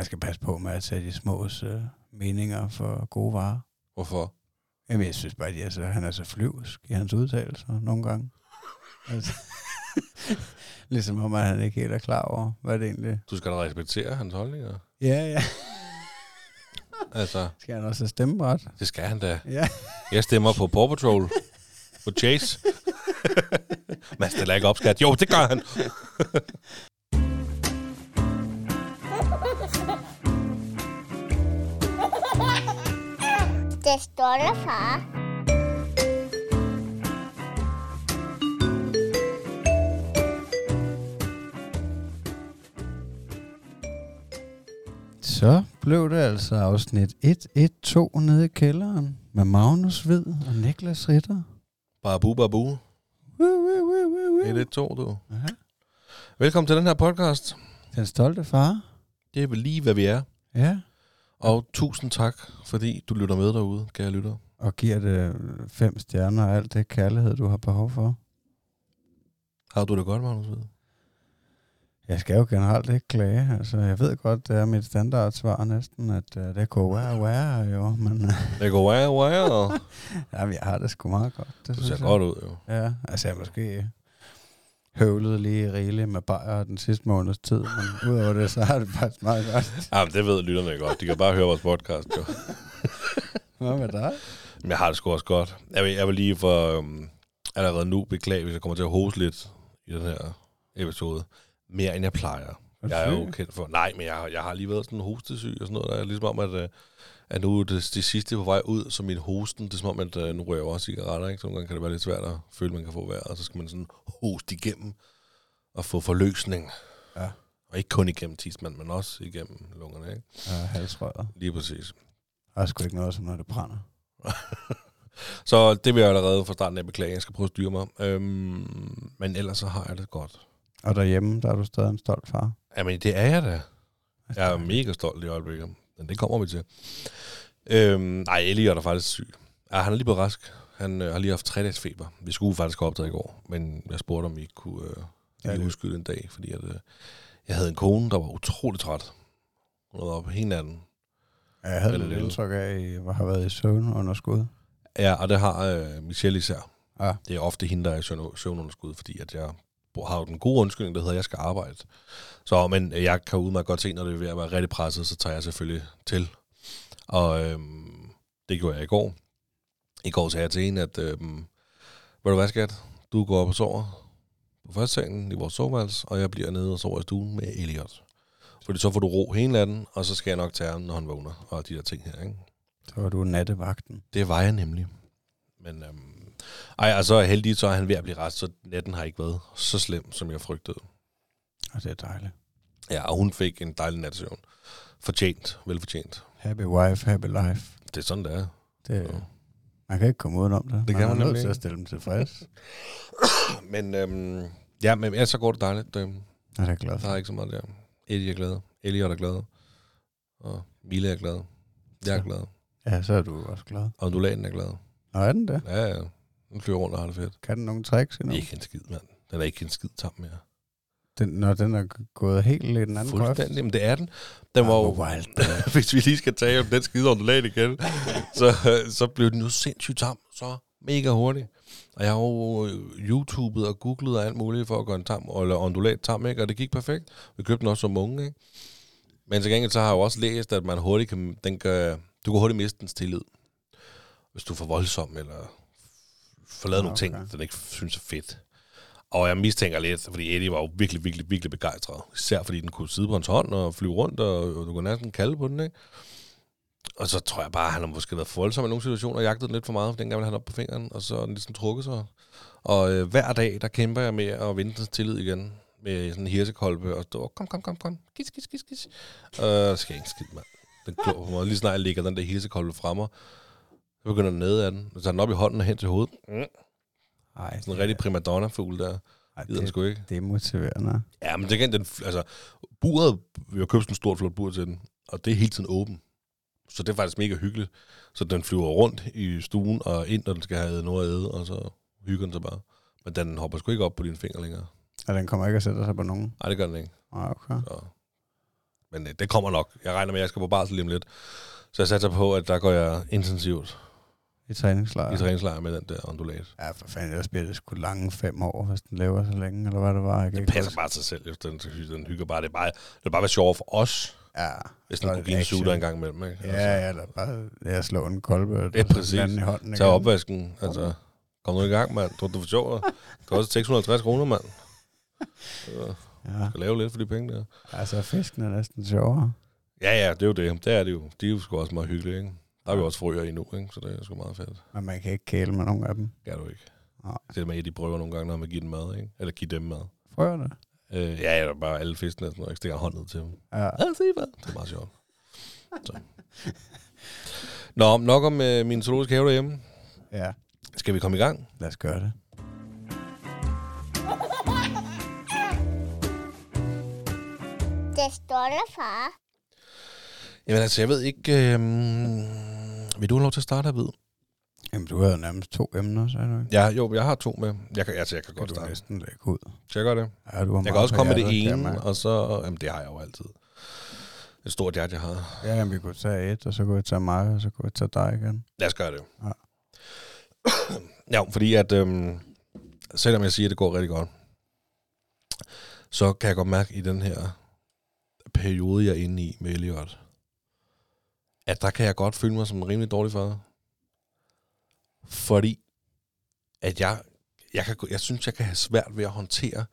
Man skal passe på med at tage de smås øh, meninger for gode varer. Hvorfor? Jamen, jeg synes bare, at altså, han er så flyvsk i hans udtalelser nogle gange. Altså, ligesom om, han ikke helt er klar over, hvad det egentlig Du skal da respektere hans holdninger. Ja, ja. Altså, Skal han også have stemmeret? det skal han da. Ja. Jeg stemmer på Paw Patrol. På Chase. Man stiller ikke op, skat. Jo, det gør han. Det står der, far. Så blev det altså afsnit 112 nede i kælderen med Magnus Hvid og Niklas Ritter. Babu, babu. Woo, woo, woo, woo, woo. 1, 1, 2, du. Aha. Velkommen til den her podcast. Den stolte far. Det er vel lige, hvad vi er. Ja. Og tusind tak, fordi du lytter med derude, kære lytter. Og giver det fem stjerner og alt det kærlighed, du har behov for. Har du det godt, Magnus? Jeg skal jo generelt ikke klage. Altså, jeg ved godt, det er mit standardsvar næsten, at uh, det kunne være være jo, men uh, Det går wow, wow. jamen, jeg har det sgu meget godt. Det Du ser jeg. godt ud, jo. Ja, altså jeg måske høvlet lige rigeligt med bajer den sidste måneds tid, men udover det, så har det faktisk meget godt. Jamen, det ved lytterne godt. De kan bare høre vores podcast, jo. Hvad med dig? Men jeg har det sgu også godt. Jeg vil, jeg vil lige for øhm, allerede nu beklage, hvis jeg kommer til at hoste lidt i den her episode. Mere end jeg plejer. Er Jeg er jo kendt for... Nej, men jeg, jeg har lige været sådan hostesyg og sådan noget. Der er ligesom om, at, øh, at nu er det, det sidste på vej ud, så min hosten, det er som om, at øh, nu rører jeg også cigaretter, ikke? Så nogle gange kan det være lidt svært at føle, at man kan få vejr, og så skal man sådan hoste igennem og få forløsning. Ja. Og ikke kun igennem tidsmand, men også igennem lungerne, ikke? Ja, halsrøret. Lige præcis. Der er sgu ikke noget som, når det brænder. Så det vil jeg allerede fra starten af beklage. Jeg skal prøve at styre mig. Øhm, men ellers så har jeg det godt. Og derhjemme, der er du stadig en stolt far. Jamen, det er jeg da. Jeg er mega stolt i øjeblikket. Men det kommer vi til. Øhm, nej, Elliot er faktisk syg. Ja, han er lige blevet rask. Han øh, har lige haft tre dages feber. Vi skulle faktisk have optaget i går, men jeg spurgte, om vi kunne øh, Ja, lige udskyde en dag, fordi at, øh, jeg havde en kone, der var utrolig træt. Hun var oppe hele natten. Ja, Jeg havde lidt indtryk af, at I har været i søvn under skud. Ja, og det har øh, Michelle især. Ja. Det er ofte hende, der er i søvn- søvnunderskud, fordi at jeg har jo den gode undskyldning, der hedder, at jeg skal arbejde. Så, men jeg kan udmærket godt se, når det er ved at være rigtig presset, så tager jeg selvfølgelig til. Og øhm, det gjorde jeg i går. I går sagde jeg til hende, at øhm, ved du hvad, skat? Du går op og sover på første sengen i vores soveværelse, og jeg bliver nede og sover i stuen med Elliot. Fordi så får du ro hele natten, og så skal jeg nok tage ham, når han vågner, og de der ting her, ikke? Så var du nattevagten. Det var jeg nemlig. Men øhm, ej, altså heldig, så er han ved at blive rest, så natten har ikke været så slem, som jeg frygtede. Og det er dejligt. Ja, og hun fik en dejlig natsøvn. Fortjent, velfortjent. Happy wife, happy life. Det er sådan, det er. Det, Ja. man kan ikke komme udenom det. Det kan man er nødt nemlig ikke. at stille dem tilfreds. Men øhm, ja, men ja, så går det dejligt. Det er jeg glad der for. er ikke så meget der. Eddie er glad. Elliot er glad. Og Mille er glad. Jeg er Så. glad. Ja, så er du også glad. Og undulaten er glad. Nå, er den det? Ja, ja. Den flyver rundt og har det fedt. Kan den nogle tricks endnu? Ikke en skid, mand. Den er ikke en skid tam mere. Den, når den er gået helt i den anden grøft. Fuldstændig, men det er den. Den var jo, Ah, hvor wild. hvis vi lige skal tale om den skide ondulat igen, så, så blev den jo sindssygt tam, så mega hurtigt. Og jeg har jo øh, YouTubet og googlet og alt muligt for at gøre en tam, eller ondulat tam, ikke? og det gik perfekt. Vi købte den også som unge, ikke? Men til gengæld så har jeg jo også læst, at man hurtigt kan, den kan, du kan hurtigt miste dens tillid. Hvis du er for voldsom, eller får lavet Ah, nogle ting, okay. den ikke synes er fedt. Og jeg mistænker lidt, fordi Eddie var jo virkelig, virkelig, virkelig begejstret. Især fordi den kunne sidde på hans hånd og flyve rundt, og og du kunne næsten kalde på den, ikke? Og så tror jeg bare, at han har måske været voldsom i nogle situationer, og jagtet den lidt for meget, for dengang ville han op på fingeren, og så den ligesom trukket sig. Og øh, hver dag, der kæmper jeg med at vinde dens tillid igen, med sådan en hirsekolbe, og stå, kom, kom, kom, kom, gis, gis, gis, gis. Øh, det skal jeg ikke skide, mand. Den klår på mig. Lige snart jeg lægger den der hirsekolbe fremme, så begynder den ned af den. Så tager den op i hånden og hen til hovedet. Mm. Ej, Sådan en rigtig primadonna-fugl der. Ej, Gider den det, sgu ikke. det er motiverende. Ja, men det kan den, altså, buret, vi har købt sådan en stort flot bur til den, og det er hele tiden åben. Så det er faktisk mega hyggeligt. Så den flyver rundt i stuen og ind, når den skal have noget at æde, og så hygger den sig bare. Men den hopper sgu ikke op på dine fingre længere. Og den kommer ikke at sætte sig på nogen. Nej, det gør den ikke. Ah, okay. Så Men øh, det kommer nok. Jeg regner med, at jeg skal på barsel lige om lidt. Så jeg satser på, at der går jeg intensivt I træningslejr. i træningslejr med den der ondulat. Ja, for fanden, ellers bliver det sgu lange fem år, hvis den lever så længe, eller hvad det var. Jeg ikke passer bare til sig selv, efter den, den hygger bare. Det er bare, det er bare være sjovere for os, Ja, hvis den kunne det give en sutter en gang imellem. Ikke? Altså, Ja, ja, eller bare jeg slår en kolbe, Ja, præcis. den anden i hånden. Tag opvasken. Altså, kom nu i gang, mand. Tror du, du for sjov? Det koster 650 kroner, mand. Så Ja, skal lave lidt for de penge der. altså fisken er næsten sjovere. Ja, ja, det er jo det. Det er det jo. De er jo sgu også meget hyggelige, ikke? Der er vi også frøer i nu, ikke? Så det er sgu meget fedt. Men man kan ikke kæle med nogen af dem. Det er du ikke. Nej. Det er med, at de prøver nogle gange, når man giver dem mad, ikke? Eller giver dem mad. Frøerne? Øh, ja, ja, bare alle fiskene noget. Jeg stikker hånden ned til dem. Ja. Hvad. Det er meget sjovt. Så. Nå, nok om øh, min zoologiske have derhjemme. ja, Skal vi komme i gang? lad os gøre det. Det stolte far. Jamen altså, jeg ved ikke... Øh, vil du have lov til at starte Hvid? Jamen, du havde nærmest to emner, sagde du ikke? Ja, jo, jeg har to med. Jeg kan, altså, jeg kan godt du starte. næsten lægge ud? Skal jeg gøre det? Ja, du har Jeg kan også komme med det jeg ene, og så... Jamen, det har jeg jo altid. Et stort hjerte, jeg har. Ja, jamen, vi kunne tage et, og så kunne vi tage mig, og så kunne vi tage dig igen. Lad os gøre det. Ja. ja, fordi at... Øhm, selvom jeg siger, at det går rigtig godt, så kan jeg godt mærke i den her periode, jeg er inde i med Elliot, at der kan jeg godt føle mig som en rimelig dårlig far. Fordi at jeg, jeg, kan, jeg synes, jeg kan have svært ved at håndtere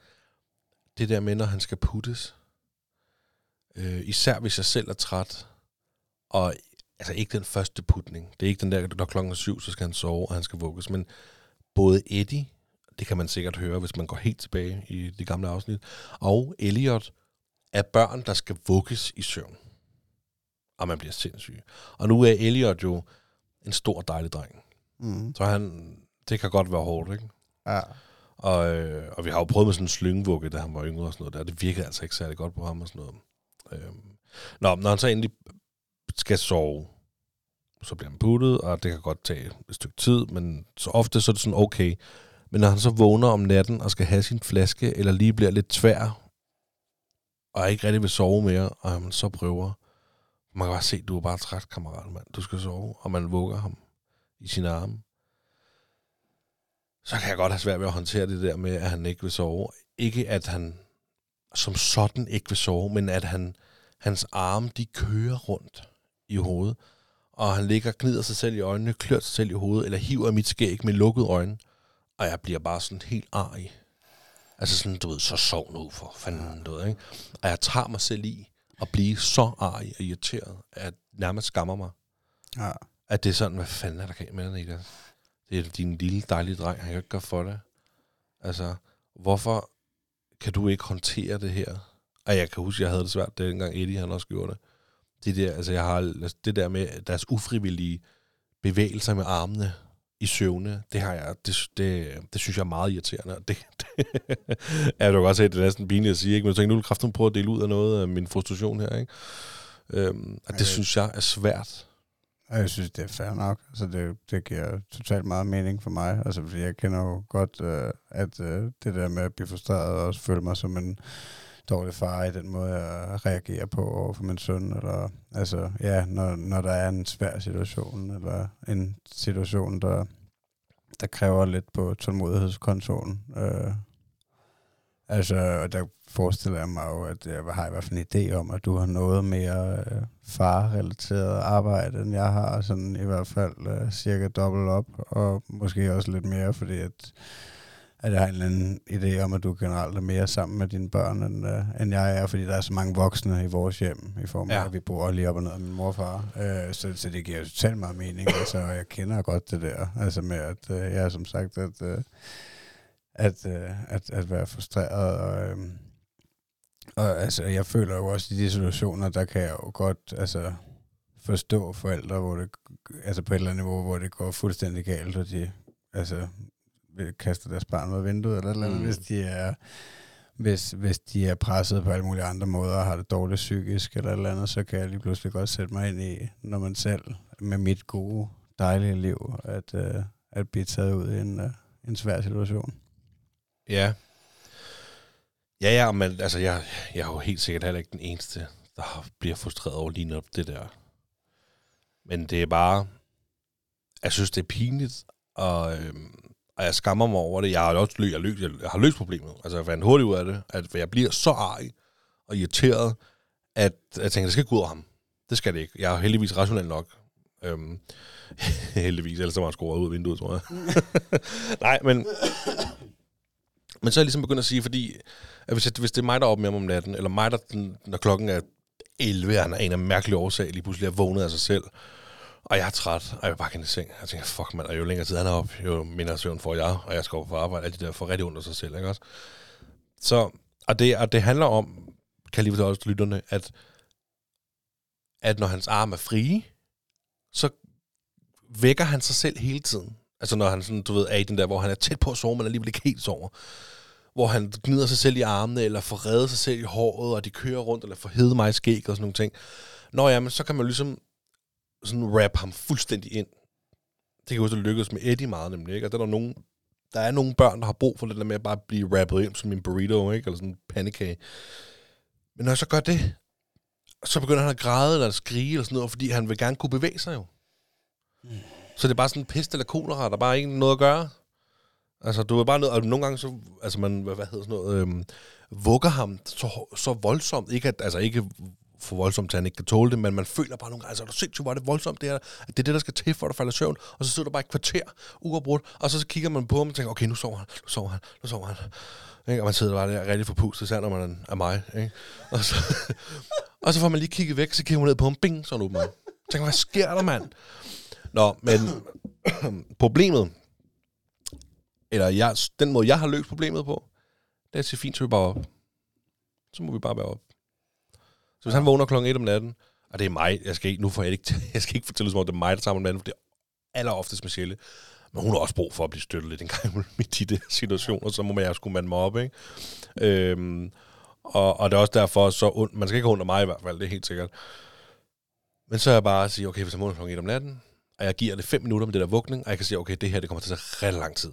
det der med, når han skal puttes. Øh, især hvis jeg selv er træt. Og altså ikke den første putning. Det er ikke den der, når klokken er syv, så skal han sove, og han skal vugges. Men både Eddie, det kan man sikkert høre, hvis man går helt tilbage i de gamle afsnit, og Elliot er børn, der skal vugges i søvn. Og man bliver sindssyg. Og nu er Elliot jo en stor, dejlig dreng. Mm. Så han, det kan godt være hårdt, ikke? Ja. Og, øh, og vi har jo prøvet med sådan en slyngvugge, da han var yngre og sådan noget der. Det virkede altså ikke særlig godt på ham og sådan noget. Øhm. Nå, når han så endelig skal sove, så bliver han puttet, og det kan godt tage et stykke tid, men så ofte så er det sådan okay. Men når han så vågner om natten og skal have sin flaske, eller lige bliver lidt tvær, og ikke rigtig vil sove mere, og man så prøver, man kan bare se, du er bare træt, kammerat, mand. Du skal sove, og man vugger ham i sine arme så kan jeg godt have svært ved at håndtere det der med, at han ikke vil sove. Ikke at han som sådan ikke vil sove, men at han, hans arme, de kører rundt i hovedet, og han ligger og gnider sig selv i øjnene, klør sig selv i hovedet, eller hiver mit skæg med lukkede øjne, og jeg bliver bare sådan helt arg. Altså sådan, du ved, så sov nu for fanden, du ved, ikke? Og jeg tager mig selv i at blive så arg og irriteret, at nærmest skammer mig. Ja. At det er sådan, hvad fanden er der galt med dig, Niklas? Det er din lille dejlige dreng, han kan ikke gøre for det. Altså, hvorfor kan du ikke håndtere det her? Og jeg kan huske, jeg havde det svært, dengang Eddie han også gjorde det. Det der, altså jeg har, altså, det der med deres ufrivillige bevægelser med armene i søvne, det har jeg, det, det, det synes jeg er meget irriterende. Og Det, det, du kan godt se, at det er næsten pinligt at sige, ikke? men jeg tænker, nu vil kraften prøve at dele ud af noget af min frustration her. Ikke? Øhm, og det Okay. synes jeg er svært. Og jeg synes, det er fair nok. Altså, det, det giver totalt meget mening for mig. Altså, fordi jeg kender jo godt, øh, at øh, det der med at blive frustreret og også føle mig som en dårlig far i den måde, jeg reagerer på over for min søn. Eller, altså, ja, når, når der er en svær situation, eller en situation, der, der kræver lidt på tålmodighedskontoren. Øh, altså, og der forestiller jeg mig jo, at jeg har i hvert fald en idé om, at du har noget mere øh, far-relateret arbejde, end jeg har, sådan i hvert fald øh, cirka dobbelt op, og måske også lidt mere, fordi at, at jeg har en eller anden idé om, at du generelt er mere sammen med dine børn, end, øh, end jeg er, fordi der er så mange voksne i vores hjem, i form af, Ja. at vi bor lige op og ned af min morfar. Øh, så, så det giver totalt meget mening, altså, og jeg kender godt det der, altså med, at øh, jeg er som sagt, at... Øh, at, øh, at, at være frustreret. Og, øh, og altså, jeg føler jo også i de situationer, der kan jeg jo godt altså, forstå forældre, hvor det, altså på et eller andet niveau, hvor det går fuldstændig galt, og de altså, vil kaste deres barn ud af vinduet, eller eller Mm. hvis de er hvis, hvis de er presset på alle mulige andre måder og har det dårligt psykisk eller eller andet, så kan jeg lige pludselig godt sætte mig ind i, når man selv med mit gode, dejlige liv, at, øh, at blive taget ud i en, øh, en svær situation. Ja. Ja, ja, men altså, jeg, jeg er jo helt sikkert heller ikke den eneste, der bliver frustreret over lige netop det der. Men det er bare... Jeg synes, det er pinligt, og, øhm, og jeg skammer mig over det. Jeg har også løst, jeg, løst, jeg har løst problemet. Altså, jeg fandt hurtigt ud af det, at jeg bliver så arg og irriteret, at jeg tænker, det skal gå ud af ham. Det skal det ikke. Jeg er heldigvis rationel nok. Øhm, heldigvis, ellers så var jeg scoret ud af vinduet, tror jeg. Nej, men... Men så er jeg ligesom begyndt at sige, fordi at hvis, jeg, hvis det er mig, der er oppe med ham om natten, eller mig, der, når klokken er 11, og han er en af mærkelige årsager, lige pludselig er vågnet af sig selv, og jeg er træt, og jeg vil bare i seng. Jeg tænker, fuck mand, og jo længere tid han er op, jo mindre søvn får jeg, og jeg skal op på arbejde, alt det der får rigtig under sig selv, ikke også? Så, og det, og det handler om, kan jeg lige fortælle også til lytterne, at, at når hans arm er frie, så vækker han sig selv hele tiden. Altså når han sådan, du ved, er i den der, hvor han er tæt på at sove, men alligevel ikke helt sover. Hvor han gnider sig selv i armene, eller får reddet sig selv i håret, og de kører rundt, eller får hede mig i skæg og sådan nogle ting. Nå ja, men så kan man ligesom sådan rap ham fuldstændig ind. Det kan jo også lykkes med Eddie meget nemlig, ikke? Og der er, der nogen, der er nogle børn, der har brug for det der med at bare blive rappet ind som en burrito, ikke? Eller sådan en pandekage. Men når jeg så gør det, så begynder han at græde eller at skrige eller sådan noget, fordi han vil gerne kunne bevæge sig jo. Mm. Så det er bare sådan en pest eller kolera, der bare ikke noget at gøre. Altså, du er bare nødt, og nogle gange så, altså man, hvad, hvad hedder sådan noget, øhm, vugger ham så, så voldsomt, ikke at, altså ikke for voldsomt, til han ikke kan tåle det, men man føler bare nogle gange, altså, er du sindssygt, hvor er det voldsomt, det er, at det er det, der skal til, for at du falder i søvn, og så sidder du bare et kvarter uafbrudt, og så, så kigger man på ham og tænker, okay, nu sover han, nu sover han, nu sover han. Ikke? Og man sidder bare der rigtig forpustet, især når man er mig. Ikke? Og, så, og så får man lige kigget væk, så kigger man ned på ham, bing, så er man. Tænker, hvad sker der, mand? Nå, men problemet, eller jeg, den måde, jeg har løst problemet på, det er at sige, fint, så vi bare op. Så må vi bare være op. Så hvis han vågner klokken 1 om natten, og det er mig, jeg skal ikke, nu får jeg ikke, jeg skal ikke fortælle, som om det er mig, der tager om natten, for det er aller oftest Michelle. Men hun har også brug for at blive støttet lidt en gang i de der situationer, så må jeg skulle mande mig op, ikke? Øhm, og, og det er også derfor, så und, man skal ikke have mig i hvert fald, det er helt sikkert. Men så er jeg bare at sige, okay, hvis jeg vågner klokken 1 om natten, og jeg giver det 5 minutter med det der vugning, og jeg kan sige, okay, det her, det kommer til at tage ret lang tid.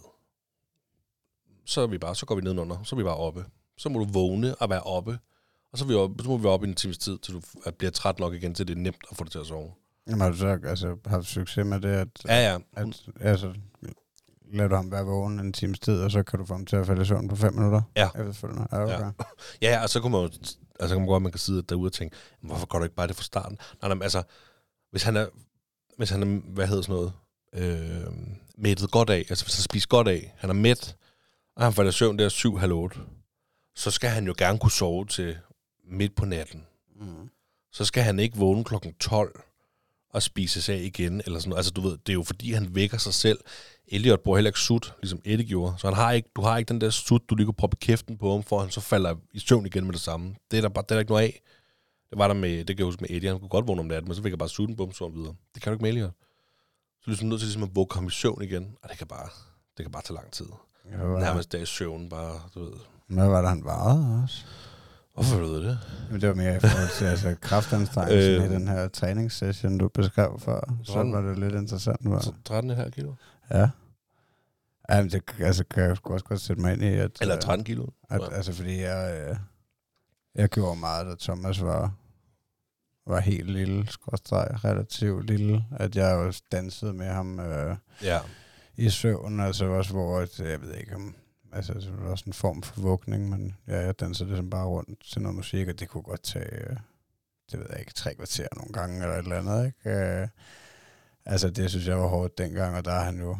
Så er vi bare, så går vi nedenunder, så er vi bare oppe. Så må du vågne og være oppe, og så, vi oppe, så må vi op i en times tid, til du bliver træt nok igen, til det er nemt at få det til at sove. Jamen har du så altså, haft succes med det, at, Ja, ja. at altså, lader du ham være vågen en times tid, og så kan du få ham til at falde i søvn på fem minutter? Ja. Efterfølgende. Ja, okay. Ja. Ja, og så kunne man jo, altså kan man godt, man kan sidde derude og tænke, hvorfor går du ikke bare det fra starten? Nej, nej, altså, hvis han er, hvis han er, hvad hedder sådan noget, øh, mættet godt af, altså hvis han spiser godt af, han er mæt, og han falder i søvn der syv, halv otte, så skal han jo gerne kunne sove til midt på natten. Mm. Så skal han ikke vågne klokken 12 og spise sig af igen, eller sådan noget. Altså, du ved, det er jo fordi, han vækker sig selv. Elliot bruger heller ikke sut, ligesom Eddie gjorde. Så han har ikke, du har ikke den der sut, du lige kan proppe kæften på ham, for han så falder i søvn igen med det samme. Det er der, bare, det er der ikke noget af. Det var der med, det kan jeg huske med Eddie, han kunne godt vågne om natten, men så fik jeg bare sutten på ham, så videre. Det kan du ikke med Elliot. Så er ligesom nødt til ligesom at vugge ham i søvn igen, og det kan bare, det kan bare tage lang tid. Ja, Nærmest dag i søvn, bare, du ved. hvad var der, han varede også? Hvorfor ved du det? Men det var mere i forhold til altså, kraftanstrengelsen Øh. øh. i den her træningssession, du beskrev før. Så var det lidt interessant. Var. Så 13,5 kilo? Ja. Jamen, det altså, kan jeg også godt sætte mig ind i, at... Eller øh, 13 kilo? At, Ja. altså, fordi jeg, øh, jeg gjorde meget, da Thomas var, var helt lille, skråstreg, relativt lille, at jeg også dansede med ham øh, Ja. i søvn, altså også hvor, at, jeg ved ikke om, altså det var også en form for vugning, men ja, jeg dansede ligesom bare rundt til noget musik, og det kunne godt tage, øh, det ved jeg ikke, tre kvarter nogle gange, eller et eller andet, ikke? Øh, altså det synes jeg var hårdt dengang, og der er han jo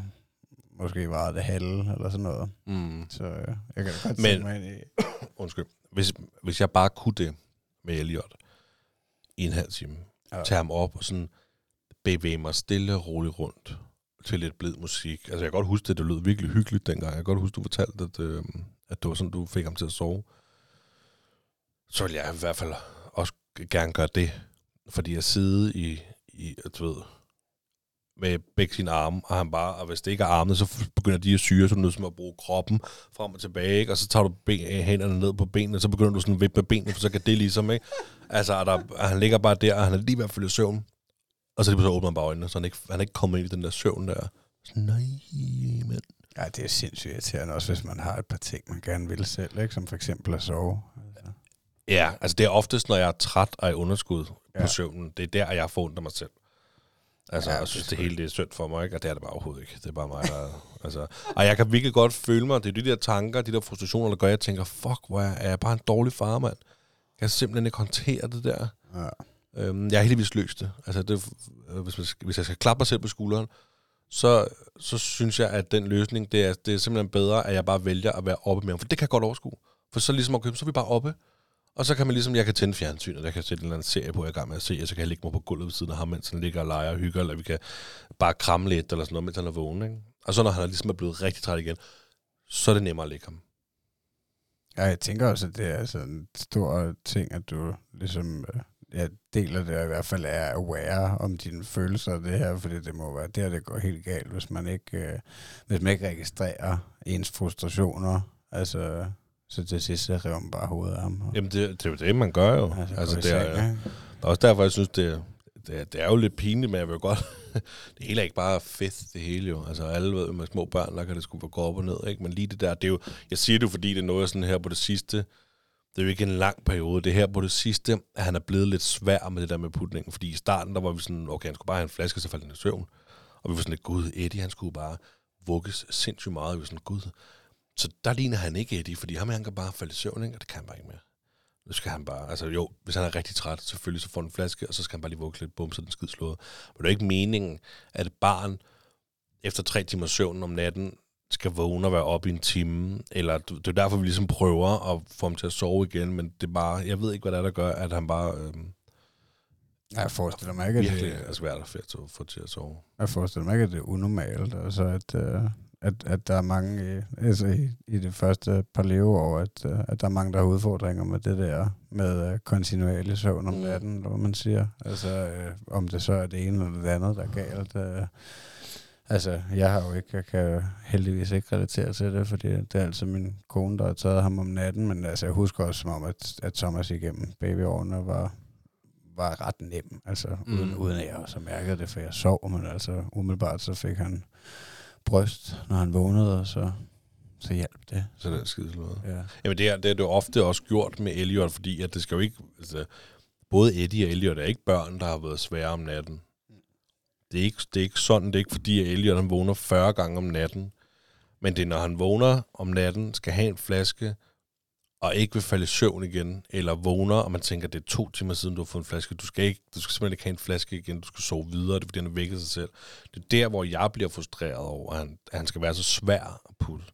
måske varet det halve, eller sådan noget. Mm. Så øh, jeg kan da godt Men- mig ind i, Undskyld. Hvis, hvis jeg bare kunne det med Elliot i en halv time, Ja. tage ham op og sådan bevæge mig stille og roligt rundt til lidt blid musik. Altså, jeg kan godt huske det, det lød virkelig hyggeligt dengang. Jeg kan godt huske, du fortalte, at, øh, at det var sådan, du fik ham til at sove. Så ville jeg i hvert fald også gerne gøre det. Fordi at sidde i, i du ved, med begge sine arme, og han bare, og hvis det ikke er armene, så begynder de at syre, så er du nødt til at bruge kroppen frem og tilbage, ikke? og så tager du ben, øh, hænderne ned på benene, og så begynder du sådan at vippe benene, for så kan det ligesom, ikke? Altså, der, han ligger bare der, og han er lige ved at følge i søvn, og så lige pludselig åbner han bare øjnene, så han ikke, han er ikke kommet ind i den der søvn der. Så, nej, men... Ja, det er sindssygt irriterende, også hvis man har et par ting, man gerne vil selv, ikke? som for eksempel at sove. Altså. Ja, altså det er oftest, når jeg er træt og i underskud ja. På søvnen. Det er der, jeg af mig selv. Altså, Ja, jeg synes, det hele det er synd for mig, ikke? Og det er det bare overhovedet ikke. Det er bare mig, der... altså, og jeg kan virkelig godt føle mig, det er de der tanker, de der frustrationer, der gør, at jeg tænker, fuck, hvor er, er jeg bare en dårlig far, mand. Jeg kan simpelthen ikke håndtere det der. Ja. Øhm, jeg har heldigvis løst det. Altså, det, øh, hvis, man, hvis jeg skal klappe mig selv på skulderen, så, så synes jeg, at den løsning, det er, det er simpelthen bedre, at jeg bare vælger at være oppe med ham. For det kan jeg godt overskue. For så ligesom, okay, så er vi bare oppe. Og så kan man ligesom, jeg kan tænde fjernsynet, jeg kan sætte en eller anden serie på, jeg er i gang med at se, og så kan jeg ligge mig på gulvet ved siden af ham, mens han ligger og leger og hygger, eller vi kan bare kramme lidt, eller sådan noget, mens han er vågen. Ikke? Og så når han er ligesom er blevet rigtig træt igen, så er det nemmere at lægge ham. Ja, jeg tænker også, at det er sådan en stor ting, at du ligesom øh, ja, deler det, og i hvert fald er aware om dine følelser af det her, fordi det må være der, det går helt galt, hvis man ikke, øh, hvis man ikke registrerer ens frustrationer. Altså, så til sidst, så river man bare hovedet af ham. Og, Jamen, det, det er jo det, man gør jo. altså, Altså, det er, seng? Det er også derfor, jeg synes, det er, det er, det er jo lidt pinligt, men jeg vil godt... det hele er ikke bare fedt, det hele jo. Altså alle ved, med små børn, der kan det sgu gå op og ned, ikke? Men lige det der, det er jo... Jeg siger det jo, fordi det er noget sådan her på det sidste. Det er jo ikke en lang periode. Det er her på det sidste, at han er blevet lidt svær med det der med putningen. Fordi i starten, der var vi sådan, okay, han skulle bare have en flaske, så faldt han i søvn. Og vi var sådan lidt, gud, Eddie, han skulle bare vugges sindssygt meget. Vi var sådan, gud. Så der ligner han ikke Eddie, fordi ham, han kan bare falde i søvn, ikke? og det kan han bare ikke mere. Nu skal han bare, altså jo, hvis han er rigtig træt, selvfølgelig så får han en flaske, og så skal han bare lige vugge lidt, bum, så den skid slået. Men det er jo ikke meningen, at et barn efter tre timer søvn om natten skal vågne og være oppe i en time, eller det er derfor, vi ligesom prøver at få ham til at sove igen, men det er bare, jeg ved ikke, hvad det er, der gør, at han bare øhm, Ja, Jeg forestiller mig ikke, at virkelig det, er svært at få til- at sove. jeg forestiller mig ikke, at det er unormalt, altså at, øh, at, at der er mange i, altså i, i det første par leveår, at, øh, at der er mange, der har udfordringer med det der med øh, kontinuerlig søvn om Mm. natten, eller hvad man siger. Altså øh, om det så er det ene eller det andet, der er galt. Øh, altså jeg har jo ikke, jeg kan heldigvis ikke relatere til det, fordi det er altså min kone, der har taget ham om natten, men altså jeg husker også som om, at, at Thomas igennem babyårene var var ret nem, altså mm. uden, uden at jeg også mærkede det, for jeg sov, men altså umiddelbart så fik han bryst, når han vågnede, og så, så hjalp det. Så det er skide slået. Ja. Jamen det er, det er det ofte også gjort med Elliot, fordi at det skal jo ikke... Altså, både Eddie og Elliot er ikke børn, der har været svære om natten. Det er ikke, det er ikke sådan, det er ikke fordi, at Elliot han vågner 40 gange om natten. Men det er, når han vågner om natten, skal have en flaske, og ikke vil falde i søvn igen, eller vågner, og man tænker, det er to timer siden, du har fået en flaske. Du skal, ikke, du skal simpelthen ikke have en flaske igen, du skal sove videre, det er fordi, han har vækket sig selv. Det er der, hvor jeg bliver frustreret over, at han, at han skal være så svær at putte.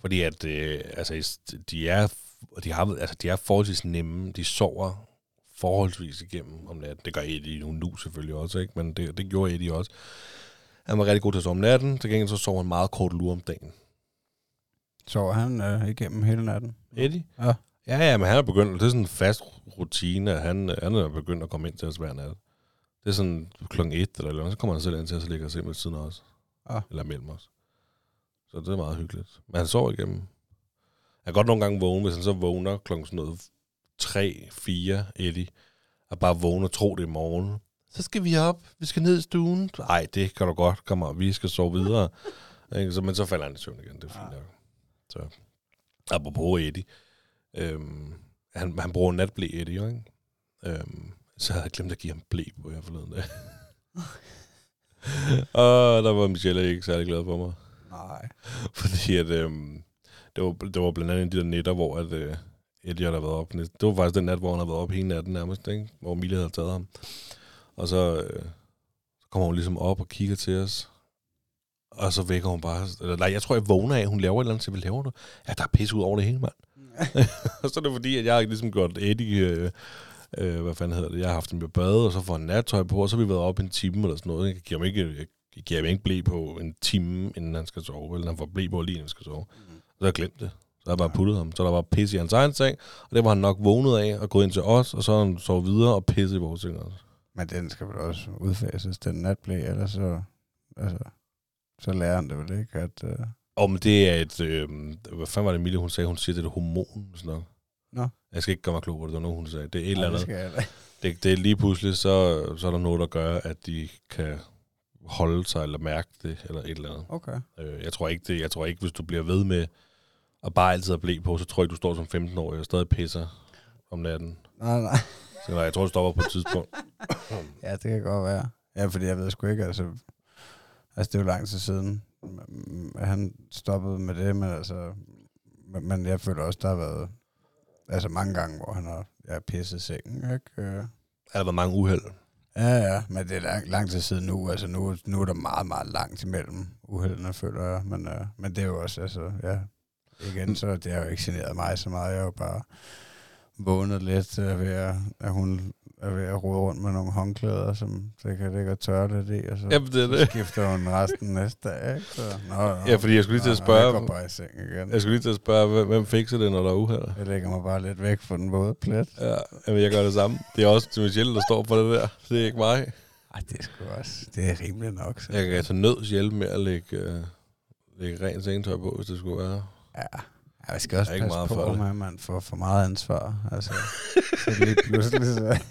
Fordi at, øh, altså, de er, de, har, altså, de er forholdsvis nemme. De sover forholdsvis igennem om natten. Det gør Eddie nu, nu selvfølgelig også, ikke? men det, det gjorde Eddie også. Han var rigtig god til at sove om natten. Til gengæld så sov han meget kort lur om dagen. Sov han øh, igennem hele natten? Eddie? Ja. Ja, ja, men han er begyndt, det er sådan en fast rutine, at han, han er begyndt at komme ind til os hver nat. Det er sådan klokken et eller noget, så kommer han selv ind til os og ligger sig ved siden af os. Ja. Eller mellem os. Så det er meget hyggeligt. Men han sover igennem. Han kan godt nogle gange vågne, hvis han så vågner klokken sådan noget 3, 4, Eddie, og bare vågne og tro det er morgen. Så skal vi op, vi skal ned i stuen. Nej, det kan du godt, kom op, vi skal sove videre. Så, men så falder han i søvn igen, det er fint nok. Så, apropos Eddie, øhm, han, han bruger natblæ Eddie, jo, ikke? Øhm, så havde jeg glemt at give ham blæ på her forleden dag. og der var Michelle ikke særlig glad for mig. Nej. Fordi at, øhm, det, var, det var blandt andet de der netter, hvor at, øh, Elliot har været op. Det var faktisk den nat, hvor han har været op hele natten nærmest, ikke? hvor Mille havde taget ham. Og så, øh, så kommer hun ligesom op og kigger til os. Og så vækker hun bare... Eller, nej, jeg tror, jeg vågner af, hun laver et eller andet, så hvad laver du? Ja, der er pisse ud over det hele, mand. og så er det fordi, at jeg har ligesom gjort Eddie... Øh, øh, hvad fanden hedder det? Jeg har haft ham i bad, og så får han nattøj på, og så har vi været op en time eller sådan noget. Jeg giver ham ikke, jeg giver ham ikke blæ på en time, inden han skal sove. Eller han får blæ på lige, inden han skal sove. Så har jeg glemt det. Så jeg bare puttet ham. Så der var pisse i hans egen seng, og det var han nok vågnet af og gået ind til os, og så han sovet videre og pisse i vores seng også. Men den skal vel også udfases, den natblæ, ellers så, altså, så lærer han det vel ikke, at... Øh, Og men det er et, øh, hvad fanden var det, Emilie, hun sagde, hun siger, det er et hormon, sådan noget. Nå. Jeg skal ikke gøre mig klog på det, det var noget, hun sagde. Det er et eller nej, andet. det. Det, det er lige pludselig, så, så er der noget, der gør, at de kan holde sig eller mærke det, eller et eller andet. Okay. Øh, jeg tror ikke, det, jeg tror ikke, hvis du bliver ved med at bare altid have blæ på, så tror jeg du står som 15-årig og stadig pisser. om natten. Nej, nej. Så nej, jeg tror, det stopper på et tidspunkt. Ja, det kan godt være. Ja, fordi jeg ved sgu ikke, altså... Altså, det er jo lang tid siden, at han stoppede med det, men altså... Men men jeg føler også, der har været... Altså, mange gange, hvor han har ja, pisset sengen, ikke? Øh, Der har været mange uheld. Ja, ja, men det er lang, lang tid siden nu. Altså, nu, nu er der meget, meget langt imellem uheldene, føler jeg. Men, øh, men det er jo også, altså, ja... Igen, så det har jo ikke generet mig så meget. Jeg har jo bare vågnet lidt ved, at, at hun er ved at rode rundt med nogle håndklæder, som det kan ligge og tørre lidt i, og så, Jamen, det er så det. skifter hun resten næste dag, ikke? Så, nå, nå, Ja, fordi jeg skulle lige til at nå, spørge- Jeg går bare i seng igen. Jeg skulle lige til at spørge, hvem, fikser det, når der er uheld? Jeg lægger mig bare lidt væk fra den våde plet. Ja, jamen, jeg gør det samme. Det er også til Michelle, der står for det der. Det er ikke mig. Ej, det er sgu også, det er rimeligt nok. Så. Jeg kan altså nøds hjælpe med at lægge, øh, lægge rent sengetøj på, hvis det skulle være. Ja, ja jeg skal også ikke passe meget på, for at man får for meget ansvar. Altså, så lige pludselig, så,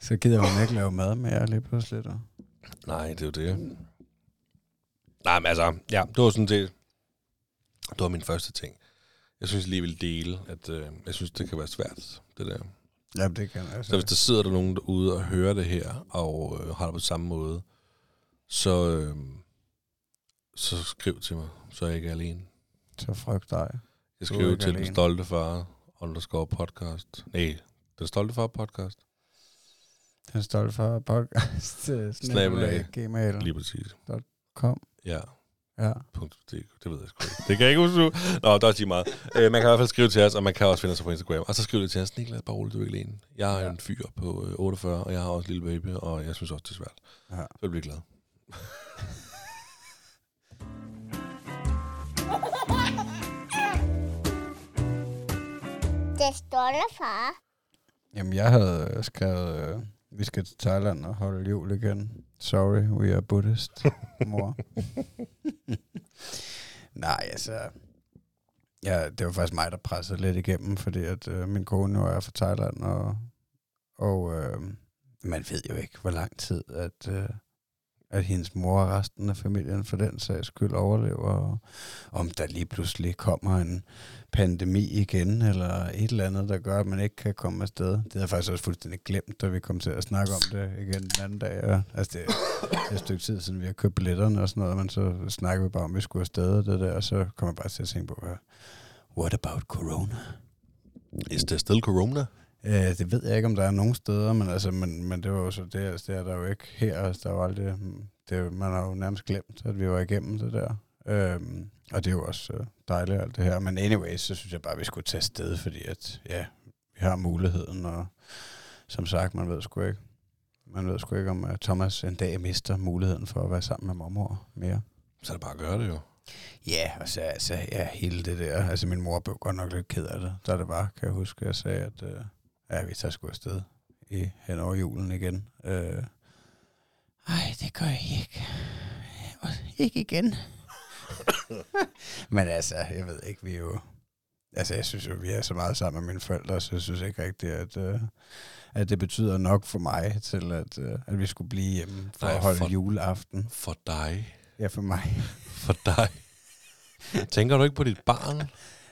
så gider man ikke lave mad mere lige pludselig. Da. Nej, det er jo det. Nej, men altså, ja, det var sådan set, det var min første ting. Jeg synes lige, jeg ville dele, at øh, jeg synes, det kan være svært, det der. Ja, det kan jeg. Så hvis der sidder der nogen derude og hører det her, og øh, har det på samme måde, så, øh, så skriv til mig, så er jeg ikke alene. Så frygt dig. Jeg er skriver til den alene. stolte far, underscore podcast. Nej, den stolte far podcast. Den stolte for podcast. øh, Snabelag. Gmail. Lige præcis. Kom. Ja, Ja. punkt. Det, det ved jeg sgu ikke. Det kan jeg ikke huske. Nå, der er sige meget. Øh, man kan i hvert fald skrive til os, og man kan også finde os på Instagram. Og så skriv det til os. Niklas, bare roligt, du er ikke alene. Jeg er Ja. en fyr på øh, 48, og jeg har også en lille baby, og jeg synes også, det er svært. ja. Så bliver glad. Det stolte far. Jamen, jeg havde øh, skrevet, øh, vi skal til Thailand og holde jul igen. Sorry, we are Buddhist, mor. Nej, altså... Ja, det var faktisk mig, der pressede lidt igennem, fordi at øh, min kone er fra Thailand, og, og øh, man ved jo ikke, hvor lang tid, at, øh, at hendes mor og resten af familien for den sags skyld overlever, og om der lige pludselig kommer en pandemi igen, eller et eller andet, der gør, at man ikke kan komme afsted. Det havde jeg faktisk også fuldstændig glemt, da vi kom til at snakke om det igen den anden dag. Og, Altså, det, er et stykke tid siden, vi har købt billetterne og sådan noget, men så snakker vi bare om, at vi skulle afsted og det der, og så kommer jeg bare til at tænke på, what about corona? Is there still corona? Ja, det ved jeg ikke, om der er nogen steder, men, altså, men, men det var jo så det, altså, det er der jo ikke her. Altså, der var aldrig, det, man har jo nærmest glemt, at vi var igennem det der. Øhm, og det er jo også øh, dejligt alt det her. Men anyways, så synes jeg bare, at vi skulle tage sted, fordi at, ja, vi har muligheden, og som sagt, man ved sgu ikke, man ved sgu ikke, om uh, Thomas en dag mister muligheden for at være sammen med mormor mere. Så er det bare at gøre det jo. Ja, og så altså, ja, hele det der. Altså, min mor blev godt nok lidt ked af det, da det var, kan jeg huske. Jeg sagde, at øh, ja, vi tager sgu afsted i, hen over julen igen. Øh, Ej, det gør jeg ikke. Ikke igen. Men altså, jeg ved ikke, vi er jo... Altså, jeg synes jo, vi er så meget sammen med mine forældre, så jeg synes ikke rigtigt, at, øh, at det betyder nok for mig til, at, øh, at vi skulle blive hjemme for Nej, at holde for- juleaften. For dig. Ja, for mig. For dig. Tænker du ikke på dit barn?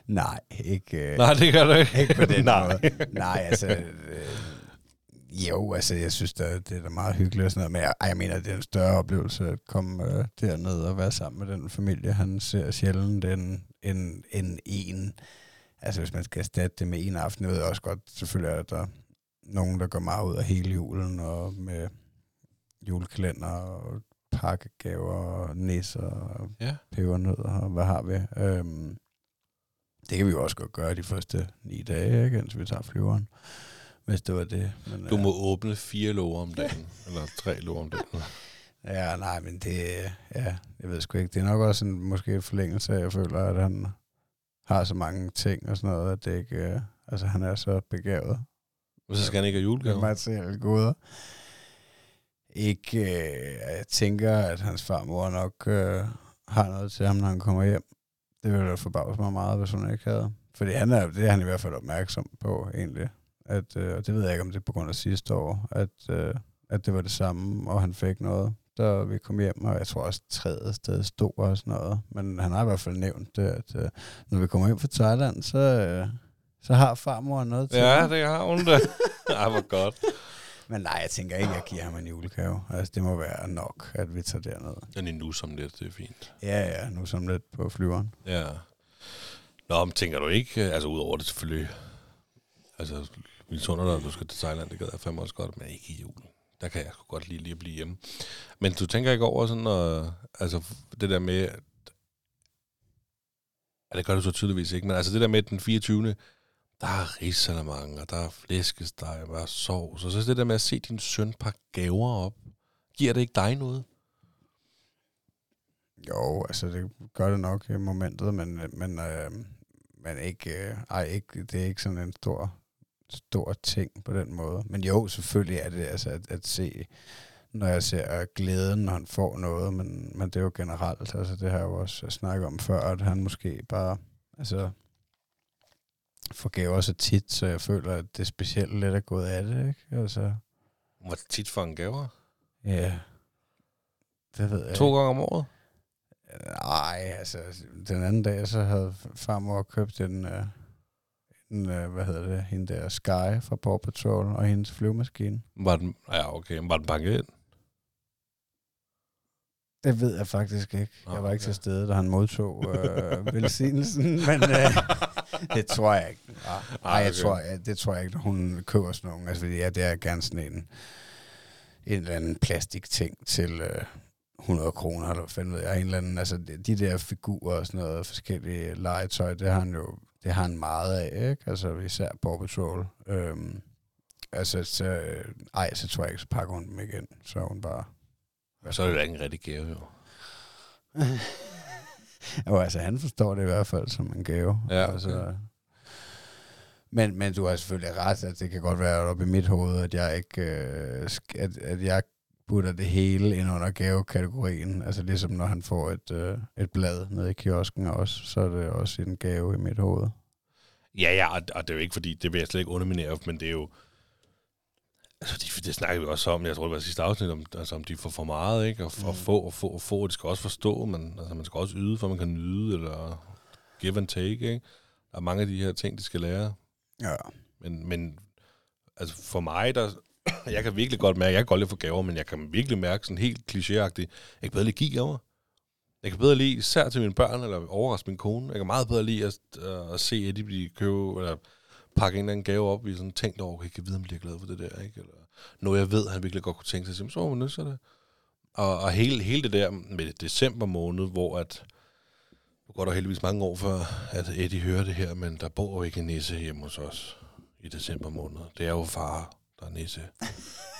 Nej, ikke... Øh, Nej, det gør du ikke. Ikke på den Nej. måde. Nej, altså... Øh, jo, altså, jeg synes, det, det er da meget hyggeligt og sådan noget, men jeg, jeg mener, det er en større oplevelse at komme øh, derned og være sammen med den familie. Han ser sjældent en, en, en, en altså hvis man skal erstatte det med en aften, jeg ved også godt, selvfølgelig er der nogen, der går meget ud af hele julen, og med julekalender og pakkegaver og nisser og Ja. pebernødder og hvad har vi. Øhm, det kan vi jo også godt gøre de første ni dage, ikke, indtil vi tager flyveren, hvis det var det. Men, Du øh, må åbne fire låger om dagen. Eller tre låger om dagen. Ja, nej, men det, ja, jeg ved sgu ikke. Det er nok også en måske en forlængelse af, jeg føler, at han har så mange ting og sådan noget, at det ikke, øh, altså han er så begavet Men så skal han ikke have med julegave. materielle goder. Ikke, øh, jeg tænker, at hans farmor nok øh, har noget til ham, når han kommer hjem. Det ville da forbavse mig meget, hvis hun ikke havde. Fordi han er, det er han i hvert fald opmærksom på, egentlig. At, øh, og det ved jeg ikke, om det er på grund af sidste år, at, øh, at det var det samme, og han fik noget, da vi kom hjem, og jeg tror også, tredje sted stod og sådan noget. Men han har i hvert fald nævnt det, at øh, når vi kommer hjem fra Thailand, så, øh, Så har farmor noget til Ja, ham. det har hun da. Ej, hvor godt. Men nej, jeg tænker ikke, at jeg giver ham en julegave. Altså, det må være nok, at vi tager derned. Den er nu som lidt, det er fint. Ja, ja, nu som lidt på flyveren. Ja. Nå, men tænker du ikke, øh, altså udover det selvfølgelig, altså, sunder dig, at du skal til Thailand, det gad jeg fandme også godt, men ikke i julen. Der kan jeg sgu godt lide lige at blive hjemme. Men du tænker ikke over sådan, og, altså det der med, at, ja, det gør du så tydeligvis ikke, men altså det der med den 24. Der er risalamang, og der er flæskesteg, og der er sovs, og så det der med at se din søn pakke gaver op, giver det ikke dig noget? Jo, altså det gør det nok i momentet, men, men, øh, men ikke, øh, ej, ikke, det er ikke sådan en stor, stor ting på den måde. Men jo, selvfølgelig er det altså at, at se, når jeg ser øh, glæden, når han får noget, men, men det er jo generelt, altså det har jeg jo også snakket om før, at han måske bare, altså får gaver så tit, så jeg føler, at det specielt lidt er gået af det, ikke? Altså, Hvor tit får en gaver? ja, det ved jeg To gange om året? Nej, altså, den anden dag, så havde farmor købt en, uh, en uh, hvad hedder det, hende der Sky fra Paw Patrol og hendes flyvemaskine. Var den, ja, okay, var den pakket ind? Det ved jeg faktisk ikke. Nå, Jeg var ikke okay. til stede, da han modtog uh, velsignelsen, men uh, det tror jeg ikke. Nej, Ej, jeg okay. tror, jeg, det tror jeg ikke, når hun køber sådan nogle. Altså, fordi ja, det er gerne sådan en, en eller anden plastikting til uh, 100 kroner, eller hvad fanden ved jeg, en eller anden, altså de de der figurer og sådan noget, forskellige legetøj, det har han jo, det har han meget af, ikke? Altså især Paw Patrol. Øhm, altså, så, øh, ej, så tror jeg ikke, så pakker hun dem igen, så hun bare... Så er det da ikke en rigtig gave, jo. jo, altså han forstår det i hvert fald som en gave. Ja, okay. altså, men, men du har selvfølgelig ret, at det kan godt være oppe i mit hoved, at jeg ikke øh, at, at jeg putter det hele ind under gavekategorien. Altså ligesom når han får et, øh, et blad nede i kiosken også, så er det også en gave i mit hoved. Ja, ja, og, og det er jo ikke fordi, det vil jeg slet ikke underminere, men det er jo... Altså, det, det snakker vi også om, jeg tror, det var sidste afsnit, om, altså, om de får for meget, ikke? Og, mm. og få og få og få, og de skal også forstå, men altså, man skal også yde, for man kan nyde, eller give and take, ikke? Der er mange af de her ting, de skal lære. Ja. Men, men altså for mig, der, jeg kan virkelig godt mærke, jeg kan godt lide få gaver, men jeg kan virkelig mærke sådan helt klichéagtigt, jeg kan bedre lide at give gaver. Jeg kan bedre lide, især til mine børn, eller overraske min kone, jeg kan meget bedre lide at, uh, at se, at de bliver købe, eller pakke en eller anden gave op, i sådan tænkt over, okay, jeg kan vide, om de er glade for det der, ikke? Eller noget, jeg ved, han virkelig godt kunne tænke sig, så må man nødt til det. Og, og hele, hele det der med december måned, hvor at, nu går der heldigvis mange år før, at Eddie hører det her, men der bor jo ikke en nisse hjemme hos os i december måned. Det er jo far, der er nisse.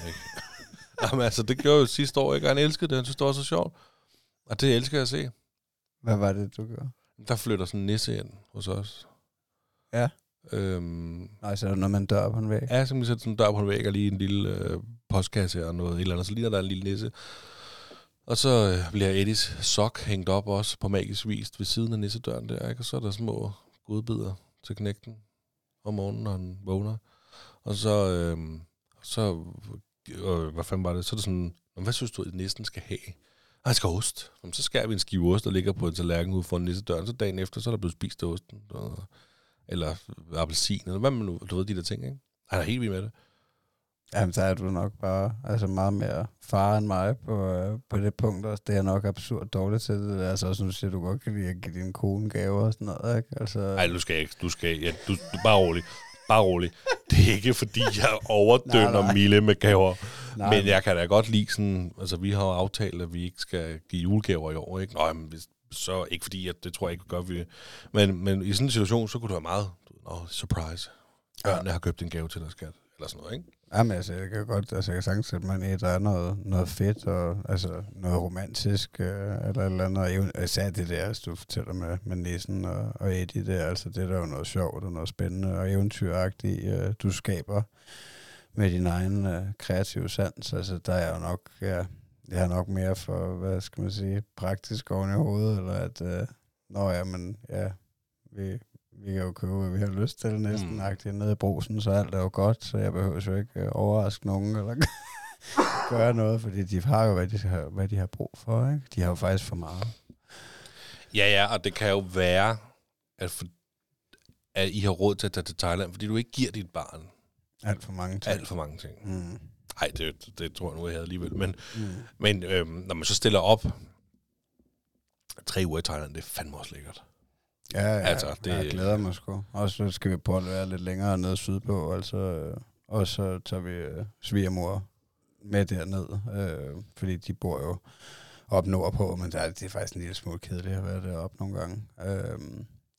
ikke? Jamen altså, det gjorde jo sidste år, ikke? Og han elskede det, han synes, det var så sjovt. Og det elsker jeg at se. Hvad var det, du gjorde? Der flytter sådan en nisse ind hos os. Ja. Øhm, Nej, så er der noget med en dør på en væg. ja, så sætte sådan en dør på en væg og lige en lille øh, postkasse og noget et eller andet. Så ligner der en lille nisse. Og så øh, bliver Eddies sok hængt op også på magisk vis ved siden af nissedøren der, ikke? Og så er der små godbidder til knægten om morgenen, når han vågner. Og så, øh, så øh, hvad fanden var det? Så er det sådan, "Nå, hvad synes du, at nissen skal have? "Ah, Han skal ost. Jamen, så skærer vi en skive ost, der ligger på en tallerken ude foran nissedøren. Så dagen efter, så er der blevet spist af osten. Og, eller appelsin, eller hvad man nu, du ved, de der ting, ikke? Han er helt vild med det. Jamen, så er du nok bare altså meget mere far end mig på, øh, på det punkt også. Det er nok absurd dårligt til det. Altså, som du siger, du godt kan lide at give din kone gaver og sådan noget, ikke? Altså, Nej, du skal ikke. Du skal, ja, du, du bare rolig. Bare rolig. Det er ikke, fordi jeg overdønder Nej, nej. Mille med gaver. nej, Men jeg kan da godt lide sådan... Altså, vi har jo aftalt, at vi ikke skal give julegaver i år, ikke? Nå, men hvis, så ikke fordi, at det tror jeg ikke, gør vi. Men, men i sådan en situation, så kunne det være meget... Nå, surprise. Børnene har købt en gave til dig, skat. Eller sådan noget, ikke? Jamen, altså, jeg kan godt, altså, jeg kan sagtens sætte mig i, der er noget, noget fedt, og altså, noget romantisk, øh, eller eller andet, og især det der, altså, du fortæller med, med Nissen og, og Eddie der, altså, det er der jo noget sjovt, og noget spændende, og eventyragtigt, øh, du skaber med din egen øh, kreative sans, altså, der er jo nok, ja, jeg har nok mere for, hvad skal man sige, praktisk oven i hovedet, eller at, øh, nå ja, men ja, vi, vi kan jo købe, hvad vi har lyst til næsten, Mm. mm. nede i brusen, så alt er jo godt, så jeg behøver jo ikke øh, overraske nogen, eller gøre noget, fordi de har jo, hvad de har, hvad de har brug for, ikke? De har jo faktisk for meget. Ja, ja, og det kan jo være, at, for, at I har råd til at tage til Thailand, fordi du ikke giver dit barn Alt for mange ting. alt for mange ting. Mm. Nej, det, det tror jeg nu, jeg havde alligevel. Men, Mm. men øhm, når man så stiller op tre uger i Thailand, det er fandme også lækkert. Ja, ja Altså, det- jeg glæder mig sgu. Og så skal vi prøve at være lidt længere nede sydpå, altså, og så tager vi øh, svigermor med derned, øh, fordi de bor jo op nordpå, men der, er- det er faktisk en lille smule kedeligt at være deroppe nogle gange. Øh,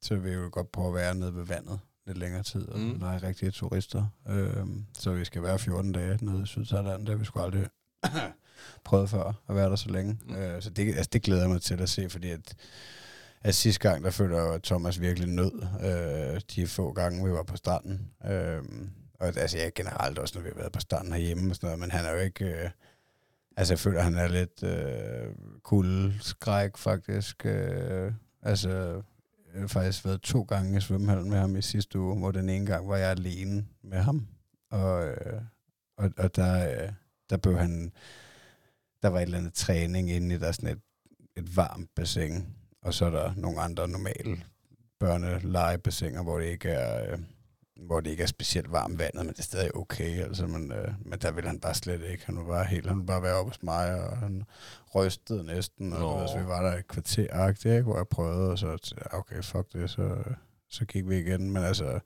så vi vil godt prøve at være nede ved vandet lidt længere tid, og Mm. mm. lege rigtige turister. Øh, så vi skal være 14 dage nede i Sydthailand, det har vi sgu aldrig prøvet før at være der så længe. Mm. Øh, så det, altså, det glæder jeg mig til at se, fordi at at sidste gang, der følte jeg jo, at Thomas virkelig nød øh, de få gange, vi var på stranden. Øh, og altså, jeg generelt også, når vi har været på stranden herhjemme og sådan noget, men han er jo ikke... Øh, altså, jeg føler, at han er lidt øh, kuldskræk, faktisk. Øh, altså, jeg har faktisk været to gange i svømmehallen med ham i sidste uge, hvor den ene gang var jeg alene med ham. Og, øh, og, og der, øh, der blev han... Der var et eller andet træning inde i der sådan et, et varmt bassin, og så er der nogle andre normale børnelegebassiner, hvor det ikke er... Øh, hvor det ikke er specielt varmt vandet, men det er stadig okay. Altså, men, øh, men der ville han bare slet ikke. Han var bare helt, han ville bare være oppe hos mig, og han rystede næsten. Og ved, så vi var der et kvarter, ikke, hvor jeg prøvede, og så okay, fuck det, så, så gik vi igen. Men altså,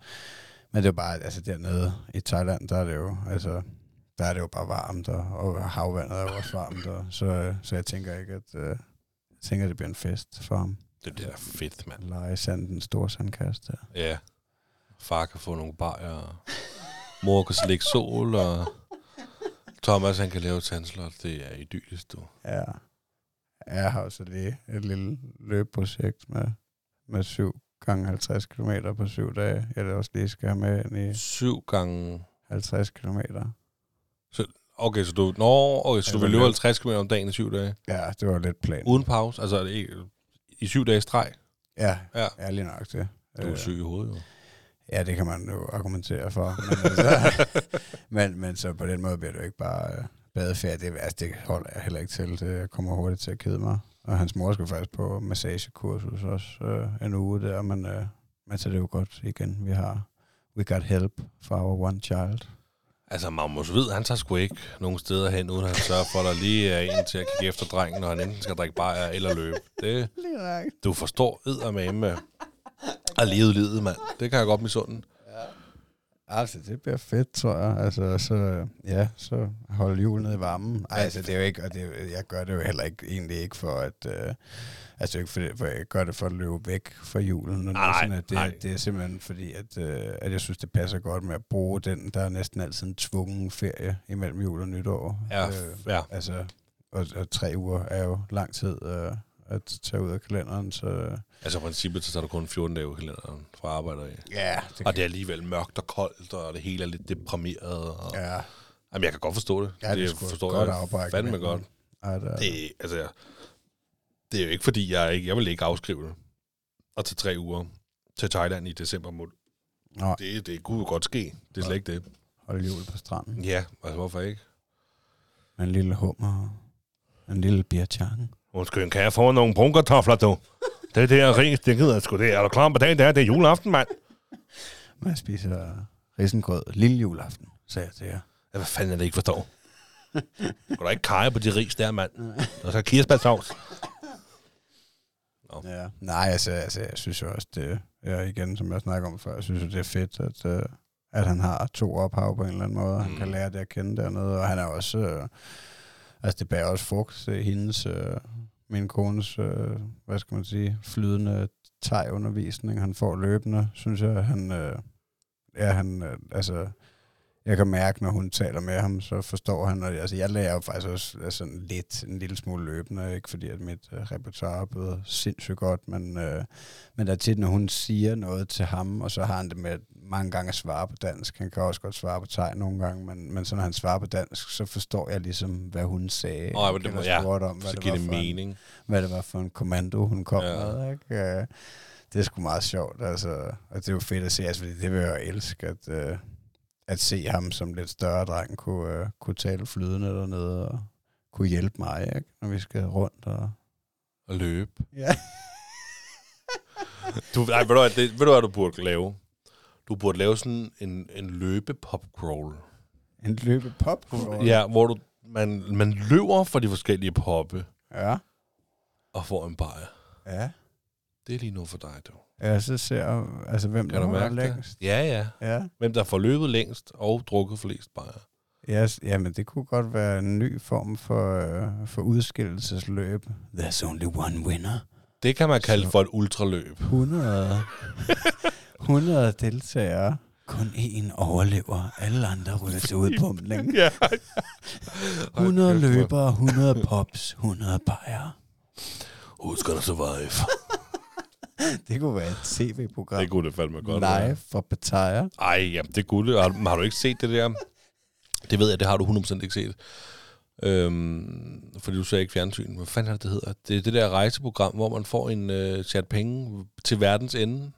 men det er bare, altså dernede i Thailand, der er det jo, altså, der er det jo bare varmt, og, og havvandet er jo også varmt, og, så, så jeg tænker ikke, at, øh, jeg tænker, det bliver en fest for ham. Det bliver da fedt, mand. At lege i sanden, store sandkast der. Ja. Far kan få nogle bajer, og mor kan slikke sol, og Thomas han kan lave tandslot. Det er idyllisk, du. Ja. Jeg har også lige et lille løbeprojekt med, med 7 gange 50 km på syv dage. Jeg vil også lige skal have med ind i Syv gange... 50 km. Okay, så du, nå, okay, så du Altså, vil løbe løb. 50 km om dagen i syv dage? Ja, det var lidt plan. Uden pause? Altså er det ikke, i syv dage streg? Ja, Ja. ja. lige nok det. Du er Øh, syg i hovedet, jo. Ja, det kan man jo argumentere for. Men, altså, men, men så på den måde bliver det jo ikke bare øh, badeferie. Det, altså, det holder jeg heller ikke til. Det kommer hurtigt til at kede mig. Og hans mor skal faktisk på massagekursus også øh, en uge der, men, øh, men så er det jo godt igen. Vi har we got help for our one child. Altså, Magnus ved, han tager sgu ikke nogen steder hen, uden han sørger for, at der lige er en til at kigge efter drengen, når han enten skal drikke bajer eller løbe. Det, du forstår eddermame at leve livet, mand. Det kan jeg godt misunde. Altså, det bliver fedt, tror jeg. Altså, så, ja, så holde julen ned i varmen. Ej, altså, det er jo ikke, og det, er jeg gør det jo heller ikke, egentlig ikke for at, øh, altså ikke for, for jeg gør det for at løbe væk fra julen. Og Nej, sådan, at det, nej. det er simpelthen fordi, at, øh, at jeg synes, det passer godt med at bruge den, der er næsten altid en tvungen ferie imellem jul og nytår. Ja, Øh, ja. altså, og, og tre uger er jo lang tid øh, at tage ud af kalenderen, så Altså, i princippet, så tager du kun 14 dage kalenderen fra arbejde af. ja, det, Og det er alligevel mørkt og koldt, og det hele er lidt deprimeret. Og... Ja. ja, Jamen, jeg kan godt forstå det. ja, det, det er forstår godt jeg afbræk. fandme men- godt. Ej, der, Det, altså, jeg- det er jo ikke, fordi jeg ikke... Jeg vil ikke afskrive det. Og til tre uger til Thailand i december måned. Nå, Det, det kunne jo godt ske. Det er slet ikke det. holde jul på stranden. Ja, altså hvorfor ikke? Med en lille hummer og en lille biertjang. Undskyld, kan jeg få nogle brunkartofler, du? Det der ris, det gider jeg sgu det. Er du klar på dagen? Det er, det er juleaften, mand. Man spiser risengrød lille juleaften, sagde jeg til jer. Ja, hvad fanden er det, ikke forstår? Kan du ikke kage på de ris der, mand? Og så kirsebærsovs. Ja. Nej, altså, altså, jeg synes jo også, det er igen, som jeg snakker om før, jeg synes jo, det er fedt, at, øh, at han har to ophav på en eller anden måde. Han Mm. kan lære det at kende dernede, og han er også, øh, altså det bærer også frugt til hendes, øh, min kones, øh, hvad skal man sige, flydende tegundervisning, han får løbende, synes jeg, han, øh, ja, han, øh, altså, jeg kan mærke, når hun taler med ham, så forstår han, og altså, jeg lærer jo faktisk også altså, lidt, en lille smule løbende, ikke fordi at mit uh, repertoire er blevet sindssygt godt, men, uh, men der er tit, når hun siger noget til ham, og så har han det med mange gange at svare på dansk. Han kan også godt svare på tegn nogle gange, men, men så når han svarer på dansk, så forstår jeg ligesom, hvad hun sagde. Men det må- ja, om, hvad Så det giver var det for en- mening. hvad det var for en kommando, hun kom Ja. med. Ikke? Øh, Det er sgu meget sjovt, altså. Og det er jo fedt at se, altså, fordi det vil jeg elske, at, øh, at se ham som lidt større dreng kunne, øh, kunne tale flydende dernede og kunne hjælpe mig, ikke? når vi skal rundt. Og... Og løbe. Ja. Du, ej, ved, du, det, ved du, hvad du burde lave? Du burde lave sådan en, en løbe pop crawl. En løbe pop Ja, hvor du, man, man løber for de forskellige poppe Ja. og får en bajer. Ja. Det er lige noget for dig, du. Ja, så ser altså, hvem Kan der det? længst. Ja, ja. Ja. Hvem der får løbet længst og drukket flest bajer. Ja, s- jamen det kunne godt være en ny form for, øh, for udskillelsesløb. There's only one winner. Det kan man kalde Så- for et ultraløb. 100, 100 deltagere. Kun én overlever. Alle andre ryger til udpumpning. Ja. 100 løbere, 100 pops, 100 bajer. Who's gonna survive? Det kunne være et tv-program. Det kunne det fandme godt Live være. fra Pattaya. Ej, jamen det kunne det. Har, har du ikke set det der? Det ved jeg, det har du 100% ikke set. Øhm, fordi du ser ikke fjernsyn. Hvad fanden er det, det hedder? Det er det der rejseprogram, hvor man får en øh, chat penge til verdens ende.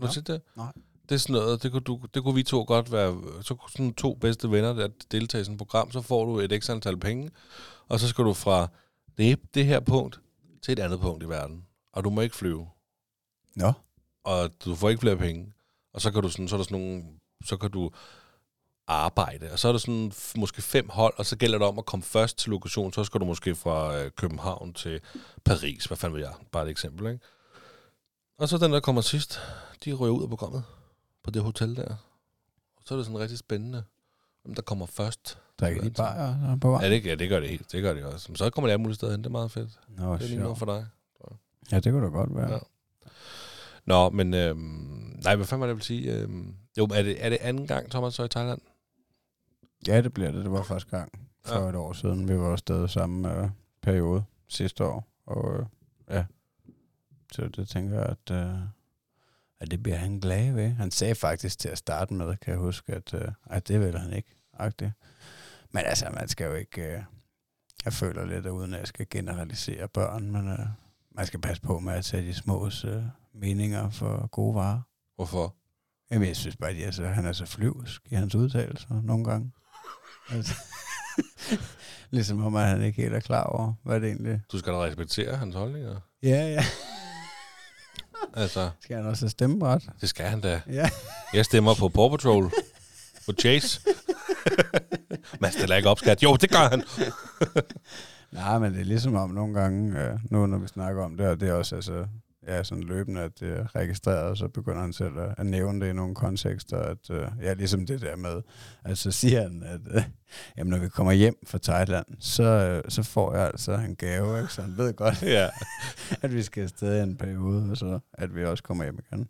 Har du set det? Nej. Det er sådan noget, det kunne, du, det kunne vi to godt være, så kunne sådan to bedste venner, der deltager i sådan et program, så får du et ekstra antal penge, og så skal du fra det, det her punkt til et andet punkt i verden. Og du må ikke flyve Nå. og du får ikke flere penge. Og så kan du sådan, så er der sådan nogle, så kan du arbejde, og så er der sådan måske fem hold, og så gælder det om at komme først til lokation, så skal du måske fra øh, København til Paris, hvad fanden ved jeg, bare et eksempel, ikke? Og så den, der kommer sidst, de ryger ud af programmet på det hotel der. Og så er det sådan rigtig spændende, hvem der kommer først. Drikker de bajer på vej? Ja, det, ja, det gør det helt, det gør det også. Men så kommer det alle mulige steder hen, det er meget fedt. Nå, Det er lige noget for dig. Ja, det kunne da godt være. Ja. Nå, men øhm, nej, hvad fanden var det, jeg ville sige? Øhm, jo, er det, er det anden gang, Thomas, så i Thailand? Ja, det bliver det. Det var første gang for Ja. et år siden. Vi var også stadig samme øh, periode sidste år. Og øh, ja, så det tænker jeg, at, øh, at det bliver han glad ved. Han sagde faktisk til at starte med, kan jeg huske, at, øh, at det vil han ikke. Agtigt. Men altså, man skal jo ikke... Øh, jeg føler lidt, at uden at jeg skal generalisere børn, men øh, man skal passe på med at tage de smås øh, meninger for gode varer. Hvorfor? Jamen, jeg synes bare, at altså, han er så flyvsk i hans udtalelser nogle gange. Altså, ligesom om, at han ikke helt er klar over, hvad det egentlig Du skal da respektere hans holdninger. Ja, ja. Altså, Skal han også have stemmeret? det skal han da. Ja. Jeg stemmer på Paw Patrol. På Chase. Man stiller ikke op, skat. Jo, det gør han. Nej, men det er ligesom om nogle gange, øh, nu når vi snakker om det, og det er også altså, ja, sådan løbende, at det er registreret, og så begynder han selv at, at nævne det i nogle kontekster, at øh, ja, ligesom det der med, at så siger han, at øh, jamen, når vi kommer hjem fra Thailand, så, øh, så får jeg altså en gave, ikke? så han ved godt, ja. at vi skal afsted i en periode, og så at vi også kommer hjem igen.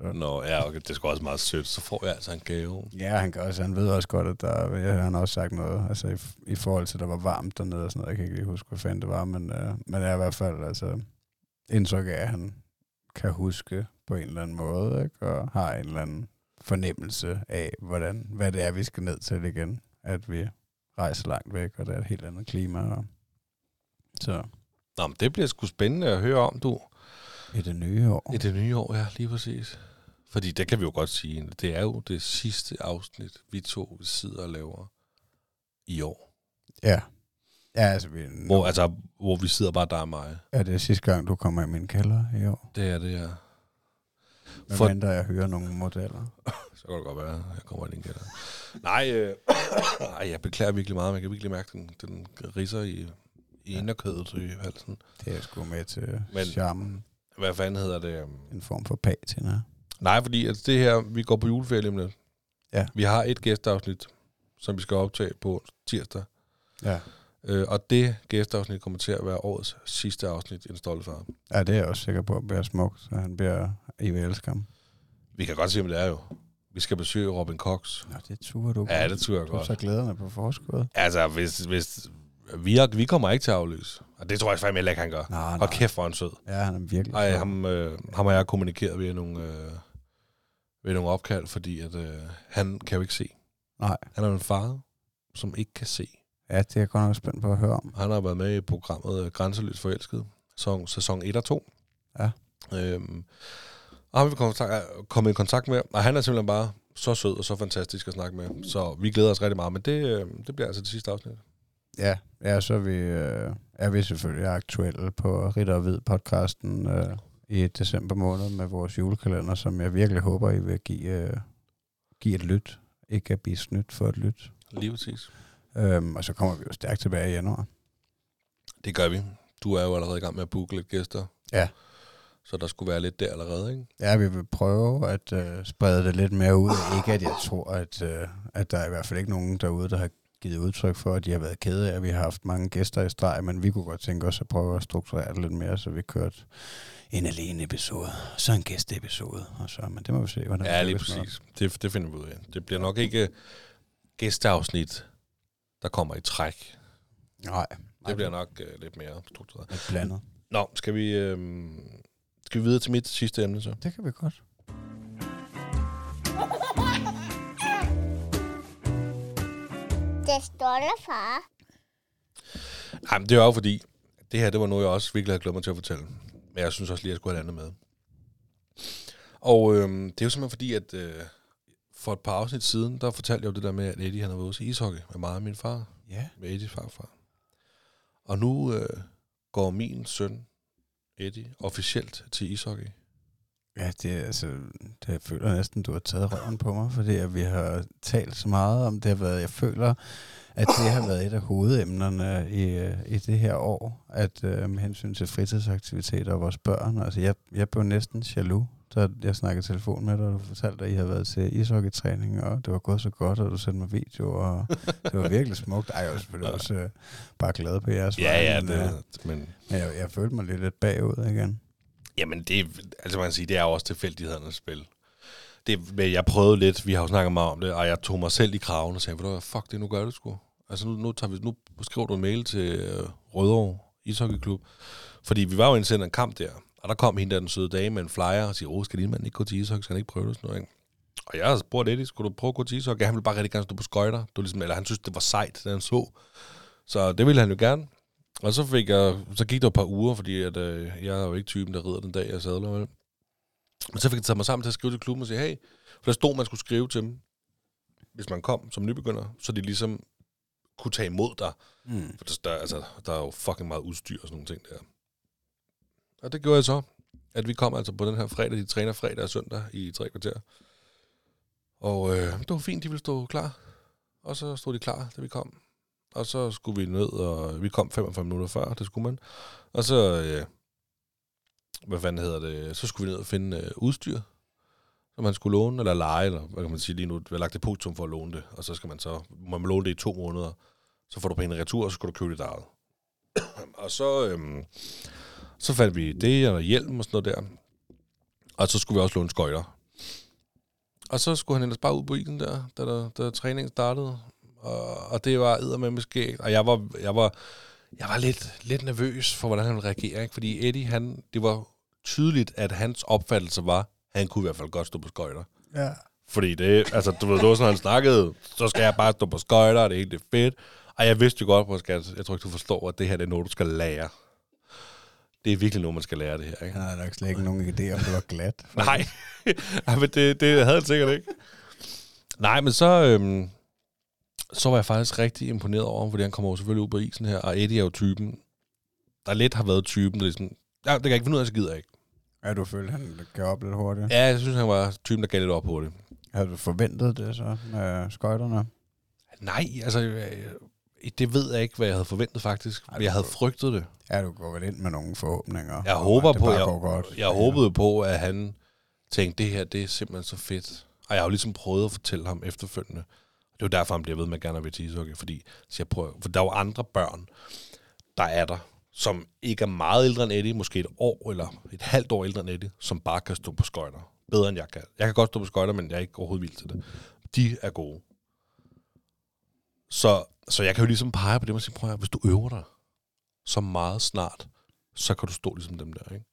Så. Nå, ja, okay, det er sgu også meget sødt. Så får jeg altså en gave. Ja, han, kan også, han ved også godt, at der, ja, han har også sagt noget, altså i, i forhold til, at der var varmt dernede og sådan noget. Jeg kan ikke lige huske, hvad fanden det var, men, øh, men jeg er i hvert fald altså, indtryk af, at han kan huske på en eller anden måde, ikke? og har en eller anden fornemmelse af, hvordan, hvad det er, vi skal ned til igen. At vi rejser langt væk, og der er et helt andet klima. Og, så Nå, men det bliver sgu spændende at høre om, du. i det nye år. I det nye år, ja, lige præcis. Fordi det kan vi jo godt sige, det er jo det sidste afsnit, vi to sidder og laver i år. Ja. Ja, altså, vi, Hvor, altså, hvor vi sidder bare dig og mig. er det sidste gang, du kommer i min kælder i år? Det er det, ja. Men For- For... jeg hører nogle modeller. Så kan det godt være, jeg kommer ind igen. Nej, øh, ej, jeg beklager virkelig meget. Man kan virkelig mærke, den, den riser i, i inderkødet i halsen. Det er sgu med til Men- Men... charmen. Hvad fanden hedder det? øhm? En form for patina. Nej, fordi altså, det her, vi går på juleferie om lidt. Ja. Vi har et gæsteafsnit, som vi skal optage på tirsdag. Ja. Øh, og det gæsteafsnit kommer til at være årets sidste afsnit i En Stolte Far. Ja, det er jeg også sikker på, bliver smukt, så han bliver I vil elske ham. Vi kan godt se, hvad det er jo. Vi skal besøge Robin Cox. Nå, det turer du Ja, det tror jeg Du har godt. så glæderne på forskud. Altså, hvis, hvis vi, vi kommer ikke til at aflyse. Og det tror jeg fandme heller ikke, han gør. Nej, nej. Og kæft, hvor han sød. Ja, han er virkelig Ej, ham, øh, ham har jeg kommunikeret ved nogle, øh, ved nogle opkald, fordi at, øh, han kan jo ikke se. Nej. Han er en far, som ikke kan se. Ja, det er jeg godt nok spændt på at høre om. Han har været med i programmet øh, Grænseløs Forelsket, sæson, sæson 1 og 2. Ja. Øhm, og ham vi kommet i kontakt med, og han er simpelthen bare så sød og så fantastisk at snakke med. Så vi glæder os rigtig meget, men det, øh, det bliver altså det sidste afsnit. Ja, ja så er vi, øh, er vi selvfølgelig aktuelle på Ritter og Hvid podcasten øh, i december måned med vores julekalender, som jeg virkelig håber, I vil give, øh, give et lyt. Ikke at blive snydt for et lyt. Lige præcis. Øhm, og så kommer vi jo stærkt tilbage i januar. Det gør vi. Du er jo allerede i gang med at booke lidt gæster. Ja. Så der skulle være lidt der allerede, ikke? Ja, vi vil prøve at øh, sprede det lidt mere ud. Ikke at jeg tror, at, øh, at der er i hvert fald ikke nogen derude, der har givet udtryk for, at de har været kede af, at vi har haft mange gæster i streg, men vi kunne godt tænke os at prøve at strukturere det lidt mere, så vi kørte en alene episode, så en gæsteepisode, og så, men det må vi se, hvordan Ja, det lige lykkes med. præcis. Det, det finder vi ud af. Det bliver nok ikke gæsteafsnit, der kommer i træk. Nej, Det bliver nok uh, lidt mere struktureret. lidt blandet. Nå, skal vi, øh, skal vi videre til mit sidste emne så? Det kan vi godt. Det stolte far. Jamen, det er jo fordi, det her, det var noget, jeg også virkelig havde glemt mig til at fortælle. Men jeg synes også lige, at jeg skulle have et andet med. Og øh, det er jo simpelthen fordi, at øh, for et par afsnit siden, der fortalte jeg jo det der med, at Eddie han har været ude til ishockey med mig og min far. Ja. Med Eddies farfar. Og nu øh, går min søn, Eddie, officielt til ishockey. Ja, det, er, altså, det jeg føler næsten, du har taget røven på mig, fordi at vi har talt så meget om det. Har været, jeg føler, at det har været et af hovedemnerne i, øh, i det her år, at øh, med hensyn til fritidsaktiviteter og vores børn. Altså, jeg, jeg blev næsten jaloux, da jeg snakkede telefon med dig, og du fortalte, at I havde været til ishockeytræning, og det var gået så godt, og du sendte mig video, og det var virkelig smukt. Ej, jeg var selvfølgelig også øh, bare glad på jeres Ja, ja, men, det, øh, men men jeg, jeg følte mig lidt, lidt bagud igen. Jamen, det, altså man kan sige, det er jo også tilfældighedernes spil. Det, men jeg prøvede lidt, vi har jo snakket meget om det, og jeg tog mig selv i kraven og sagde, du fuck det, nu gør det sgu. Altså nu, nu, tager vi, nu skriver du en mail til øh, Rødovre Ishockeyklub, fordi vi var jo indsendt en kamp der, og der kom hende der den søde dame med en flyer og siger, åh, skal din mand ikke gå til ishockey, skal han ikke prøve det? Sådan noget, ikke? Og jeg havde spurgt Eddie, skulle du prøve at gå til ishockey? Han ville bare rigtig gerne stå på skøjter. Var ligesom, eller han synes, det var sejt, da han så. Så det ville han jo gerne. Og så fik jeg, så gik der et par uger, fordi at, øh, jeg er jo ikke typen, der rider den dag, jeg sadler. Vel? Men så fik jeg taget mig sammen til at skrive til klubben og sige, hey, for der stod, man skulle skrive til dem, hvis man kom som nybegynder, så de ligesom kunne tage imod dig. Mm. For der, der, altså, der er jo fucking meget udstyr og sådan nogle ting der. Og det gjorde jeg så, at vi kom altså på den her fredag, de træner fredag og søndag i tre kvarter. Og øh, det var fint, de ville stå klar. Og så stod de klar, da vi kom. Og så skulle vi ned, og vi kom 45 minutter før, det skulle man. Og så, øh, hvad fanden hedder det, så skulle vi ned og finde øh, udstyr, som man skulle låne, eller lege, eller hvad kan man sige lige nu, vi har lagt depositum for at låne det, og så skal man så, må man låne det i to måneder, så får du penge retur, og så skal du købe det der. og så, øhm, så fandt vi det, og hjelm og sådan noget der. Og så skulle vi også låne skøjter. Og så skulle han ellers bare ud på isen der, da, der, da træningen startede. Og, og det var med skæg. Og jeg var, jeg var, jeg var lidt, lidt nervøs for, hvordan han ville reagere. Ikke? Fordi Eddie, han, det var tydeligt, at hans opfattelse var, at han kunne i hvert fald godt stå på skøjter. Ja. Fordi det, altså, du ved, det var sådan, han snakkede, så skal jeg bare stå på skøjter, og det er helt fedt. Og jeg vidste jo godt, på skat, jeg tror ikke, du forstår, at det her det er noget, du skal lære. Det er virkelig noget, man skal lære det her, ikke? Han havde nok slet ikke nogen idé om, det var glat. Nej, Ej, men det, det havde han sikkert ikke. Nej, men så, øhm, så var jeg faktisk rigtig imponeret over fordi han kommer jo selvfølgelig ud på isen her, og Eddie er jo typen, der lidt har været typen, der ligesom, ja, det kan jeg ikke finde ud af, så gider jeg ikke. Ja, du følte, han gav op lidt hurtigt. Ja, jeg synes, han var typen, der gav lidt op på det. Havde du forventet det så med skøjterne? Nej, altså, det ved jeg ikke, hvad jeg havde forventet faktisk. Ej, jeg havde frygtet det. Ja, du går vel ind med nogle forhåbninger. Jeg håber at på, jeg, godt. jeg håbede på, at han tænkte, det her, det er simpelthen så fedt. Og jeg har jo ligesom prøvet at fortælle ham efterfølgende. Det er jo derfor, han bliver ved med at gerne vil til ishockey, fordi så jeg prøver, for der er jo andre børn, der er der, som ikke er meget ældre end Eddie, måske et år eller et halvt år ældre end Eddie, som bare kan stå på skøjter. Bedre end jeg kan. Jeg kan godt stå på skøjter, men jeg er ikke overhovedet vild til det. De er gode. Så, så jeg kan jo ligesom pege på det, man siger, prøv at, hvis du øver dig så meget snart, så kan du stå ligesom dem der, ikke?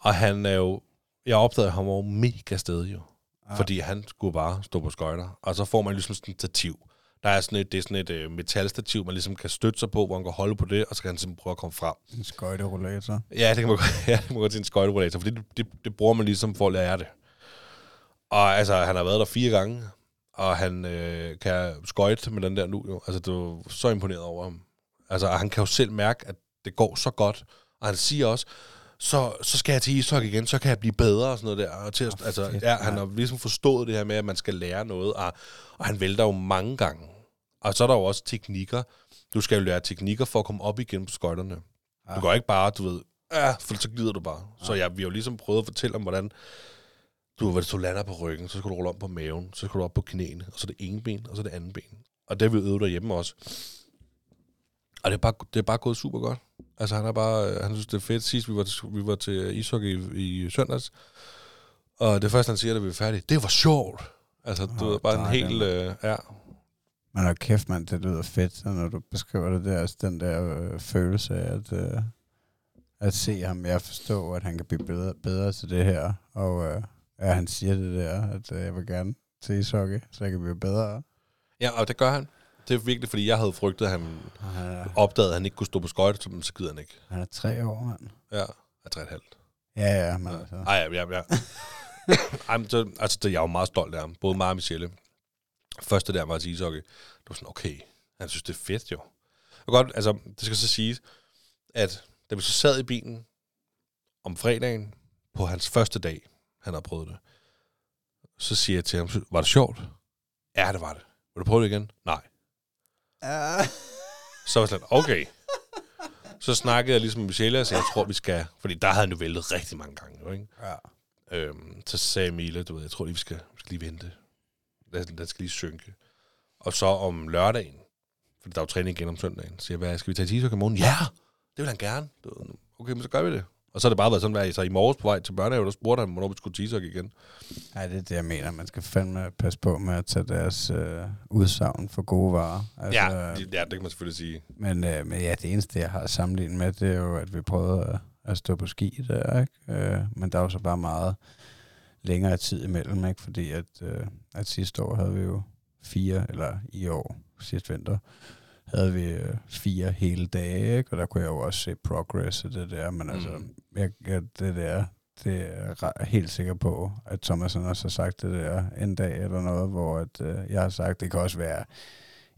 Og han er jo, jeg opdagede, han var jo mega stedig jo. Ja. Fordi han skulle bare stå på skøjter. Og så får man ligesom sådan et stativ. Der er sådan et, det er sådan et øh, metalstativ, man ligesom kan støtte sig på, hvor man kan holde på det, og så kan han simpelthen prøve at komme frem. En skøjterollator. Ja, det kan man, godt- ja, det kan man godt til en skøjterollator, for det, det, det bruger man ligesom for at lære det. Og altså, han har været der fire gange, og han øh, kan skøjte med den der nu jo. Altså, du er så imponeret over ham. Altså, og han kan jo selv mærke, at det går så godt. Og han siger også, så, så skal jeg til ishockey igen, så kan jeg blive bedre og sådan noget der. Og til, Åh, altså, fedt, ja, han har ligesom forstået det her med, at man skal lære noget, og, og han vælter jo mange gange. Og så er der jo også teknikker. Du skal jo lære teknikker for at komme op igen på skøjterne. Ja. Du går ikke bare, du ved, ja, for så glider du bare. Ja. Så ja, vi har jo ligesom prøvet at fortælle om, hvordan du, hvis du lander på ryggen, så skal du rulle om på maven, så skal du op på knæene, og så det ene ben, og så det andet ben. Og det har vi øvet derhjemme også. Og det er bare, det er bare gået super godt. Altså han er bare, øh, han synes det er fedt. Sidst vi var til, vi var til ishockey i, i søndags, og det første han siger, da vi er færdige, det var sjovt. Altså, du ved, bare en helt, øh, ja. Men og kæft, mand, det lyder fedt, når du beskriver det der, altså den der øh, følelse af at, øh, at se ham. Jeg forstår, at han kan blive bedre, bedre til det her, og øh, ja, han siger det der, at øh, jeg vil gerne til ishockey, så jeg kan blive bedre. Ja, og det gør han. Det er virkelig, fordi jeg havde frygtet, at han er, opdagede, at han ikke kunne stå på skøjter, så- så gider han ikke. han er tre år, mand. Ja, er tre og et halvt. Ja, ja, men Ja. altså. Ej, ja, ja, ja. Ej, men så, altså, det, jeg er jo meget stolt af ham. Både mig og Michelle. Første der var til ishockey. Det var sådan, okay, han synes, det er fedt jo. Og godt, altså, det skal så siges, at da vi så sad i bilen om fredagen, på hans første dag, han har prøvet det, så siger jeg til ham, var det sjovt? Ja, det var det. Vil du prøve det igen? Nej. Ja. Så var jeg sådan, okay. Så snakkede jeg ligesom med Michelle, og sagde, jeg tror, vi skal... Fordi der havde han jo væltet rigtig mange gange, jo, ikke? ja. Øhm, så sagde Mille, du ved, jeg tror lige, vi skal, vi skal lige vente. Den, den skal lige synke. Og så om lørdagen, for der er jo træning igen om søndagen, siger jeg, hvad, skal vi tage ishockey i morgen? Ja, det vil han gerne. Du ved, Okay, men så gør vi det. Og så har det bare været sådan, at så i morges på vej til børnehave, der spurgte han, hvornår vi skulle ishockey igen. Nej, det er det, jeg mener. Man skal fandme passe på med at tage deres øh, udsagn for gode varer. Altså, ja, det, ja, det kan man selvfølgelig sige. Men, øh, men ja, det eneste, jeg har sammenlignet med, det er jo, at vi prøvede at, at stå på ski der, ikke? Øh, men der er jo så bare meget længere tid imellem, ikke? Fordi at, øh, at sidste år havde vi jo fire, eller i år, sidste vinter, havde vi øh, fire hele dage, ikke? Og der kunne jeg jo også se progress og det der, men altså, Mm. jeg, jeg, det der, det er jeg helt sikker på, at Thomas han også har sagt det der en dag eller noget, hvor at, øh, jeg har sagt, det kan også være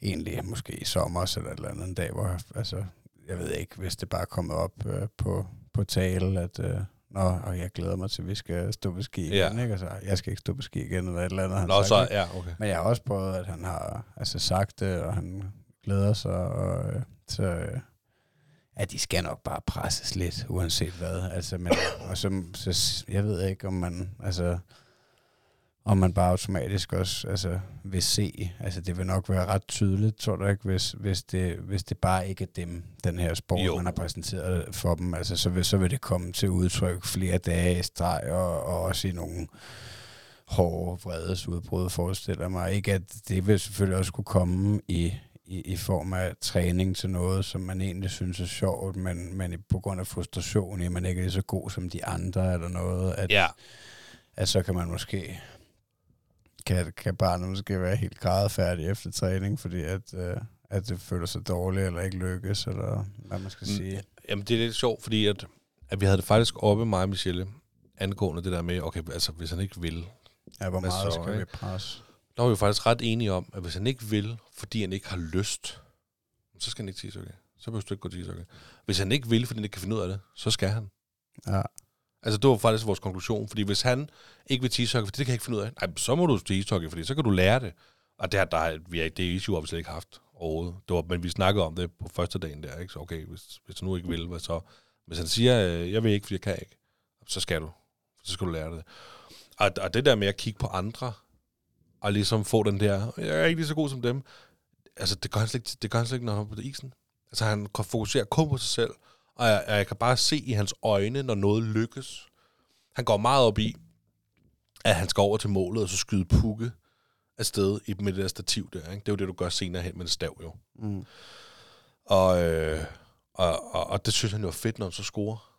egentlig måske i sommer eller et eller andet en dag, hvor jeg, altså, jeg ved ikke, hvis det bare er kommet op øh, på, på tale, at øh, Nå, og jeg glæder mig til, at vi skal stå på ski Ja. igen, ikke? Altså, jeg skal ikke stå på ski igen, eller et eller andet. han Nå, sagt, så, ja, okay. Men jeg har også prøvet, at han har altså, sagt det, og han glæder sig, og øh, så... Øh, ja, de skal nok bare presses lidt, uanset hvad. Altså, men, og så, så, jeg ved ikke, om man, altså, om man bare automatisk også altså, vil se. Altså, det vil nok være ret tydeligt, tror du ikke, hvis, hvis, det, hvis det bare ikke er dem, den her sport, Jo. man har præsenteret for dem. Altså, så vil, så vil det komme til udtryk flere dage i streg, og, og også i nogle hårde vredesudbrud, forestiller mig. Ikke at det vil selvfølgelig også kunne komme i, i, i form af træning til noget, som man egentlig synes er sjovt, men, men på grund af frustration, at man ikke er lige så god som de andre, eller noget, at, Ja, at så kan man måske, kan, kan barnet måske være helt grædefærdig efter træning, fordi at, øh, at det føler sig dårligt, eller ikke lykkes, eller hvad man skal Mm. sige. Jamen, det er lidt sjovt, fordi at, at vi havde det faktisk oppe, mig og Michelle, angående det der med, okay, altså, hvis han ikke vil, Ja, hvor meget så, skal vi ikke? presse? Der var vi faktisk ret enige om, at hvis han ikke vil, fordi han ikke har lyst, så skal han ikke ishockey. Så behøver du ikke gå ishockey. Hvis han ikke vil, fordi han ikke kan finde ud af det, så skal han. Ja, Altså, det var faktisk vores konklusion, fordi hvis han ikke vil ishockey, fordi det kan jeg ikke finde ud af, nej, så må du ishockey, fordi så kan du lære det. Og det, har, der, har- vi er, det issue har vi slet ikke haft overhovedet. Det var, men vi snakkede om det på første dagen der, ikke? Så okay, hvis, hvis du nu ikke vil, hvad så? Hvis han siger, øh, jeg vil ikke, fordi jeg kan ikke, så skal du. Så skal du lære det. Og, og det der med at kigge på andre, og ligesom få den der, jeg er ikke lige så god som dem, altså det gør han slet ikke, det gør han slet ikke, når han er på isen. Altså han kan fokusere kun på sig selv, og jeg, jeg kan bare se i hans øjne, når noget lykkes. Han går meget op i, at han skal over til målet, og så skyde pukke afsted i, med det der stativ der. Ikke? Det er jo det, du gør senere hen med en stav jo. mm. Og, øh, og, og, og det synes han jo er fedt, når han så scorer.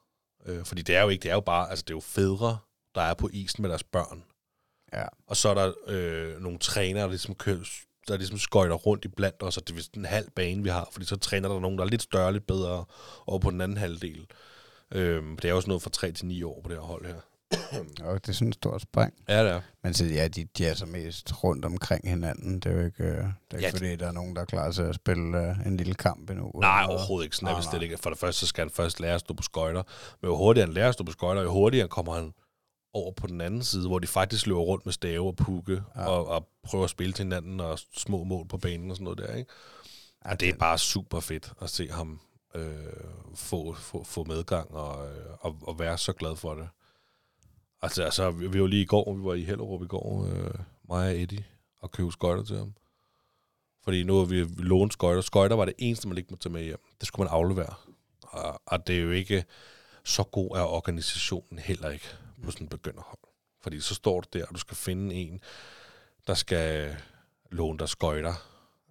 Øh, fordi det er jo ikke, det er jo bare, altså det er jo fædre, der er på isen med deres børn. Ja. Og så er der øh, nogle trænere, der ligesom, kører, der ligesom skøjter rundt i blandt os, og det er vist en halv bane, vi har, fordi så træner der nogen, der er lidt større, lidt bedre, over på den anden halvdel. Øh, det er også noget fra 3 til 9 år på det her hold her. Og det er sådan et stort spring. Ja, det er. Men så, ja, de jazzer mest rundt omkring hinanden. Det er jo ikke, øh, det er ikke Ja, fordi, der er nogen, der er klar til at spille øh, en lille kamp endnu. Nej, eller overhovedet ikke. Sådan Nej, nej. ikke. For det første, så skal han først lære at stå på skøjter. Men jo hurtigere han lærer at stå på skøjter, jo hurtigere kommer han over på den anden side, hvor de faktisk løber rundt med stave og pukke, Ja. og, og prøver at spille til hinanden, og små mål på banen og sådan noget der, ikke? Ja, Og det er bare super fedt at se ham øh, få, få, få medgang og, øh, og, og være så glad for det. Altså, altså, vi vi var lige i går, vi var i Hellerup i går, øh, mig og Eddie, og købte skøjter til ham. Fordi nu har vi lånt skøjter. Skøjter var det eneste, man ikke måtte tage med hjem. Det skulle man aflevere. Og, og det er jo ikke så god er organisationen heller ikke på sådan en begynderhold. Fordi så står du der, og du skal finde en, der skal låne dig skøjter.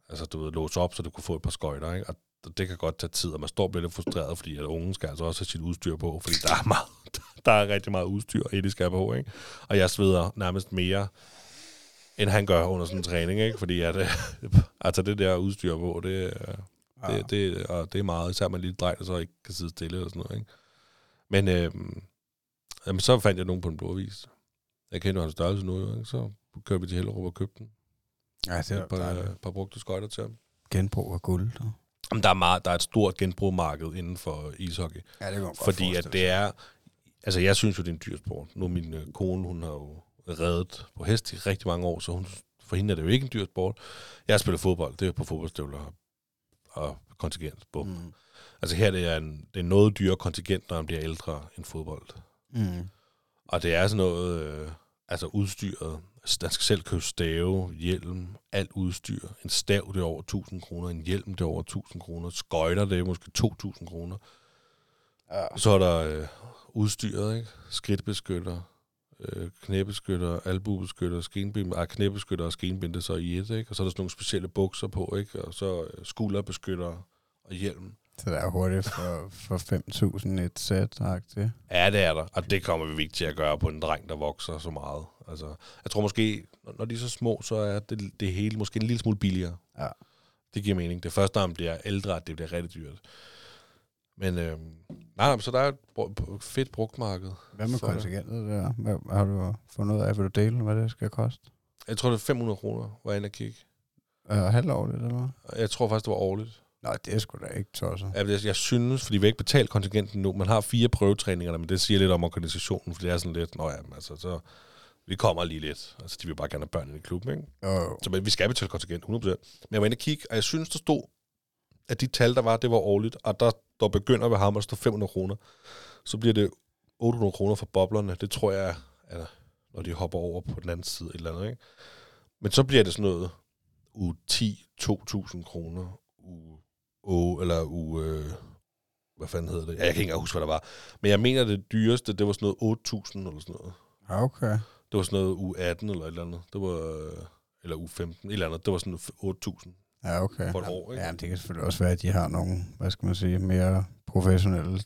Altså, du ved, låse op, så du kunne få et par skøjter, ikke? Og det kan godt tage tid, og man står og bliver lidt frustreret, fordi at unge skal altså også have sit udstyr på, fordi der er, meget, der er rigtig meget udstyr, Eddie skal have på, ikke? Og jeg sveder nærmest mere, end han gør under sådan en træning, ikke? Fordi at, altså det der udstyr på, det, øh, det, det, og det er meget, især med en lille dreng, der så ikke kan sidde stille eller sådan noget. Ikke? Men øh, jamen, så fandt jeg nogen på en blodvis. Jeg kender hans størrelse nu, ikke? så kørte vi til Hellerup og købte den. Ja, det er Et par, dejligt. par brugte skøjter til ham. genbrug af guld. Da. Jamen, der, er meget, der er et stort genbrugmarked inden for ishockey. Ja, det kan man godt Fordi at det er... Altså, jeg synes jo, det er en dyr sport. Nu min øh, kone, hun har jo reddet på hest i rigtig mange år, så hun, for hende er det jo ikke en dyr sport. Jeg spiller fodbold, det er på fodboldstøvler og, og kontingent. Bum. Mm. Altså her det er en, det er noget dyrere kontingent, når man bliver ældre end fodbold. Mm. Og det er sådan noget, øh, altså udstyret. Altså, der skal selv købe stave, hjelm, alt udstyr. En stav, det er over 1000 kroner. En hjelm, det er over 1000 kroner. Skøjter, det er måske 2000 kroner. Ja. Så er der øh, udstyret, ikke? Skridtbeskytter, øh, knæbeskytter, albubeskytter, skenbind, ah, knæbeskytter og skenbind, det så i et, ikke? Og så er der sådan nogle specielle bukser på, ikke? Og så øh, skulderbeskytter og hjelm. Så det er hurtigt for, for 5.000 et sæt, det. Ja, det er der. Og det kommer vi ikke til at gøre på en dreng, der vokser så meget. Altså, jeg tror måske, når- de er så små, så er det, det hele måske en lille smule billigere. Ja. Det giver mening. Det er først, når man bliver ældre, at det bliver rigtig dyrt. Men øh, nej, nej, så der er et fedt brugtmarked. Hvad med kontingentet der? Hvad, har du fundet ud af, vil du dele, hvad det skal koste? Jeg tror, det er 500 kroner, var jeg inde og kigge. Øh, halvårligt, eller hvad? Jeg tror faktisk, det var årligt. Nej, det er sgu da ikke tosset. Jeg, jeg, synes, fordi vi ikke betalt kontingenten nu, man har fire prøvetræninger, men det siger lidt om organisationen, for det er sådan lidt, nå ja, altså, så vi kommer lige lidt. Altså, de vil bare gerne have børn i klubben, ikke? Jo, jo. Så men vi skal betale kontingent, 100%. Men jeg var inde og kigge, og jeg synes, der stod, at de tal, der var, det var årligt, og der, der begynder ved ham, der står 500 kroner. Så bliver det 800 kroner for boblerne. Det tror jeg, er, når de hopper over på den anden side, et eller andet, ikke? Men så bliver det sådan noget u 10, 2.000 kroner, u 8, eller u, øh, hvad fanden hedder det? Ja, jeg kan ikke engang huske, hvad der var. Men jeg mener, det dyreste, det var sådan noget 8.000 eller sådan noget. Okay. Det var sådan noget u 18 eller et eller andet. Det var, øh, eller u 15, et eller andet. Det var sådan 8.000. Ja, okay. For et år, ikke? Ja, det kan selvfølgelig også være, at de har nogle, hvad skal man sige, mere professionelle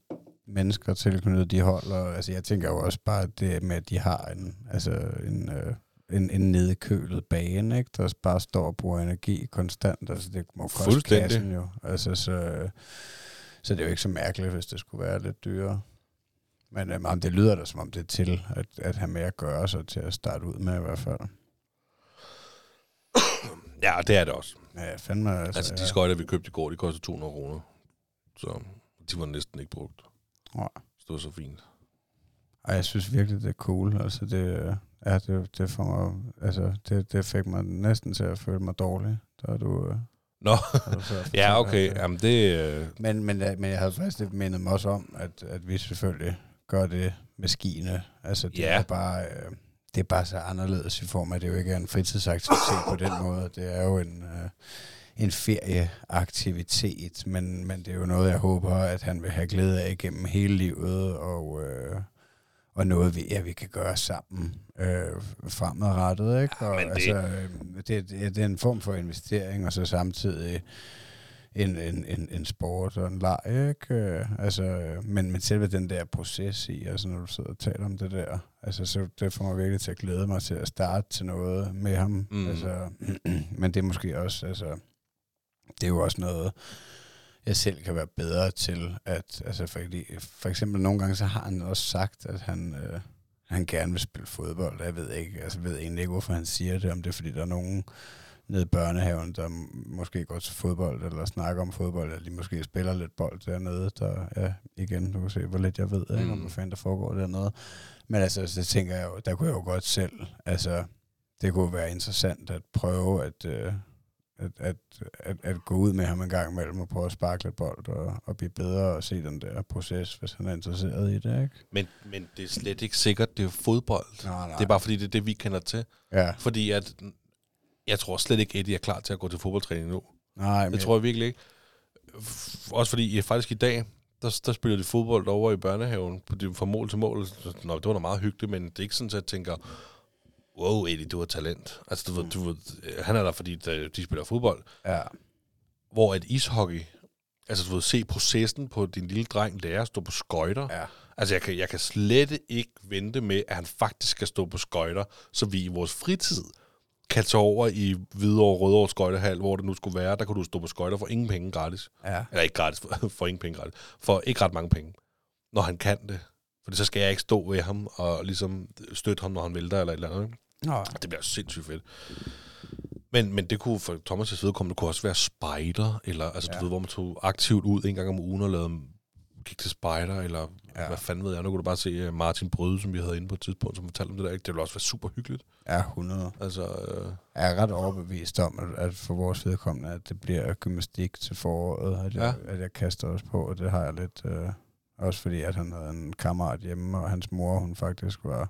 mennesker tilknyttet de hold. Og, altså, jeg tænker jo også bare, at det med, at de har en, altså, en, øh, en, en nedkølet bane, ikke? der bare står og bruger energi konstant. Altså, det må koste kassen jo. Altså, så, så det er jo ikke så mærkeligt, hvis det skulle være lidt dyrere. Men øhm, jamen, det lyder da, som om det er til at, at have med at gøre, så til at starte ud med i hvert fald. Ja, det er det også. Ja, fandme. Altså, Altså, de ja. skøjter, vi købte i går, de koster 200 kroner. Så de var næsten ikke brugt. Nej. Så det var så fint. Ej, jeg synes virkelig, det er cool. Altså, det, øh, ja, det, det, får mig, altså, det, det fik mig næsten til at føle mig dårlig. Der er du... øh, Nå, fortalt, ja, okay. øh, Jamen, det... Øh, Men, men, øh, men jeg havde faktisk lidt mindet mig også om, at, at vi selvfølgelig gør det med skiene. Altså, det Ja. er bare... Øh, det er bare så anderledes i form af, at det jo ikke er en fritidsaktivitet på den måde. Det er jo en, øh, en ferieaktivitet, men, men det er jo noget, jeg håber, at han vil have glæde af igennem hele livet, og, øh, og noget, vi, ja, vi kan gøre sammen øh, fremadrettet. Ikke? Og, det- altså, øh, det, det, det er en form for investering, og så samtidig en, en, en, en sport og en leg, ikke? Øh, Altså, men, men selve den der proces i, altså når du sidder og taler om det der, altså så det får mig virkelig til at glæde mig til at starte til noget med ham. Mm. Altså, men det er måske også, altså, det er jo også noget, jeg selv kan være bedre til, at, altså fordi, for eksempel nogle gange, så har han også sagt, at han, øh, han gerne vil spille fodbold. Jeg ved ikke, altså, ved egentlig ikke, hvorfor han siger det, om det er, fordi der er nogen nede i børnehaven, der måske går til fodbold, eller snakker om fodbold, eller de måske spiller lidt bold dernede, der, ja, igen, du kan se, hvor lidt jeg ved, mm. ikke, om hvad fanden der foregår dernede. Men altså, så tænker jeg jo, der kunne jeg jo godt selv, altså, det kunne være interessant at prøve at, øh, at, at, at, at gå ud med ham en gang imellem og prøve at sparke lidt bold og, og blive bedre og se den der proces, hvis han er interesseret i det, ikke? Men, men det er slet ikke sikkert, det er fodbold. Nej, nej. Det er bare fordi, det er det, vi kender til. Ja, Fordi at, jeg tror slet ikke, Eddie er klar til at gå til fodboldtræning nu. nej, men Det tror jeg virkelig ikke. Også fordi, ja, faktisk i dag, der, der spiller de fodbold over i børnehaven på de, fra mål til mål. Nå, det var da meget hyggeligt, men det er ikke sådan, at jeg tænker, wow, Eddie, du har talent. Altså, du, ved, du, ved, han er der, fordi de, de spiller fodbold. ja, Hvor et ishockey, altså du ved, se processen på din lille dreng lære at stå på skøjter. ja, Altså, jeg kan, jeg kan slet ikke vente med, at han faktisk skal stå på skøjter, så vi i vores fritid kan tage over i Hvidovre Rødovre Skøjtehal, hvor det nu skulle være. Der kunne du stå på skøjter for ingen penge gratis. ja. Eller ikke gratis, for, for ingen penge gratis. For ikke ret mange penge. Når han kan det. For så skal jeg ikke stå ved ham og ligesom støtte ham, når han vælter eller et eller andet. ikke? Nå, Det bliver sindssygt fedt. Men, men det kunne for Thomas' vedkommende kunne også være spider, eller altså, ja. Du ved, hvor man tog aktivt ud en gang om ugen og lavede gik til spider, eller ja. Hvad fanden ved jeg. Nu kunne du bare se øh, Martin Bryde, som vi havde inde på et tidspunkt, som fortalte om det der. Ikke? Det ville også være super hyggeligt. ja, 100. Altså, øh, Jeg er ret overbevist om, at, at for vores vedkommende, at det bliver gymnastik til foråret, at jeg, ja. at jeg kaster os på, og det har jeg lidt... Øh, også fordi, at han havde en kammerat hjemme, og hans mor, hun faktisk var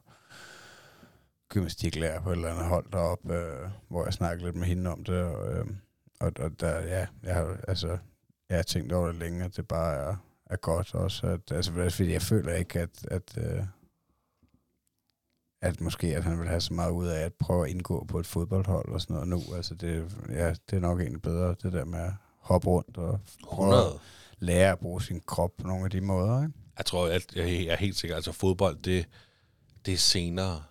gymnastiklærer på et eller andet hold deroppe, øh, hvor jeg snakkede lidt med hende om det, og, øh, og, og der, ja, jeg har, altså, jeg har tænkt over det længe, at det bare er, er godt også, at, altså, fordi jeg føler ikke, at, at øh, at måske at han vil have så meget ud af at prøve at indgå på et fodboldhold og sådan noget nu. Altså det, ja, det er nok egentlig bedre, det der med at hoppe rundt og prøve 100 lære at bruge sin krop på nogle af de måder. Ikke? Jeg tror, at jeg er helt sikker, altså fodbold, det, det er senere.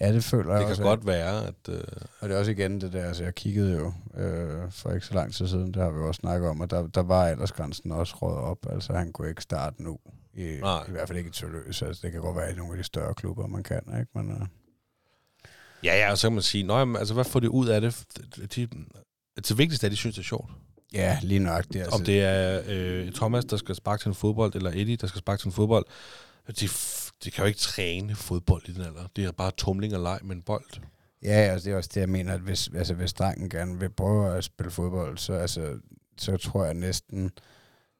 Ja, det føler jeg Det også. kan godt være, at... Øh, Og det er også igen det der, altså jeg kiggede jo øh, for ikke så lang tid siden, det har vi også snakket om, og der, der var aldersgrænsen også råd op, altså han kunne ikke starte nu, i, Nej. i hvert fald ikke i Tølløs, altså det kan godt være i nogle af de større klubber, man kan, ikke? Men, øh, ja, ja, og så kan man sige, Nå, jamen, altså, hvad får de ud af det? De, de, det vigtigste er, at de synes, det er sjovt. Ja, lige nok det. Altså, Om det er øh, Thomas, der skal sparke til en fodbold, eller Eddie, der skal sparke til en fodbold. De, de kan jo ikke træne fodbold i den alder. Det er bare tumling og leg med en bold. Ja, altså det er også det, jeg mener, at hvis, altså, hvis drengen gerne vil prøve at spille fodbold, så, altså, så tror jeg næsten,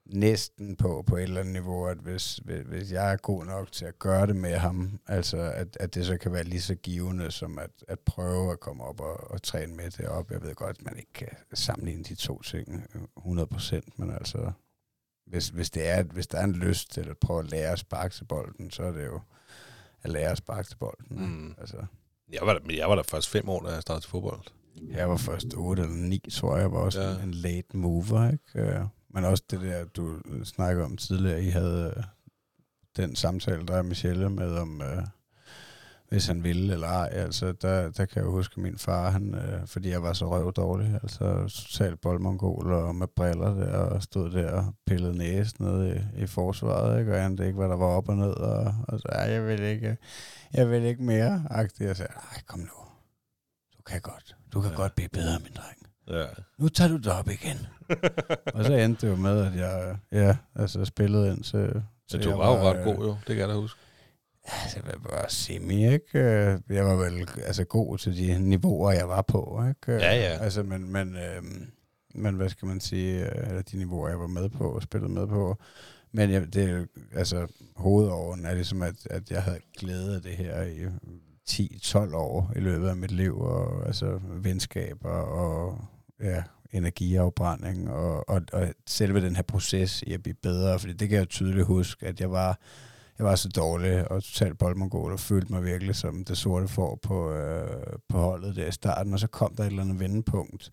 næsten på, på et eller andet niveau, at hvis, hvis, hvis jeg er god nok til at gøre det med ham, altså at, at det så kan være lige så givende som at, at prøve at komme op og, og træne med det op. Jeg ved godt, at man ikke kan sammenligne de to ting øh, 100%, men altså hvis, hvis, det er, hvis der er en lyst til at prøve at lære at sparke til bolden, så er det jo at lære at sparke til bolden. Mm. Altså, Jeg var, der, men jeg var der først fem år, da jeg startede til fodbold. Jeg var først 8 eller 9, tror jeg. Jeg var også Ja. ja. en late mover, ikke? Men også det der, du snakker om tidligere, I havde øh, den samtale, der er Michelle med, om øh, hvis han ville eller ej. Altså, der, der kan jeg huske, at min far, han, øh, fordi jeg var så røv dårlig, altså totalt boldmongol og med briller der, og stod der og pillede næse nede i, i forsvaret, ikke? og jeg anede ikke, hvad der var op og ned, og, og så, "Ej, jeg vil ikke, jeg vil ikke mere, agtigt. Jeg sagde, nej, kom nu, du kan godt, du kan ja. godt blive bedre, min dreng Ja. nu tager du det op igen. og så endte det jo med, at jeg ja, altså spillede ind til... Så til du var jo ret øh, god, jo. Det kan jeg da huske. Altså, jeg var semi, ikke? Øh, Jeg var vel altså, god til de niveauer, jeg var på, ikke? Ja, ja. Altså, men, men, øh, men hvad skal man sige, øh, eller de niveauer, jeg var med på og spillede med på. Men jeg, det, er altså, hovedåren er ligesom, at, at jeg havde glæde af det her i 10-12 år i løbet af mit liv, og altså venskaber og ja, energiafbrænding, og, og, og selve den her proces i at blive bedre, fordi det kan jeg tydeligt huske, at jeg var, jeg var så dårlig og totalt boldmongol, og følte mig virkelig som det sorte får på, øh, på holdet der i starten, og så kom der et eller andet vendepunkt,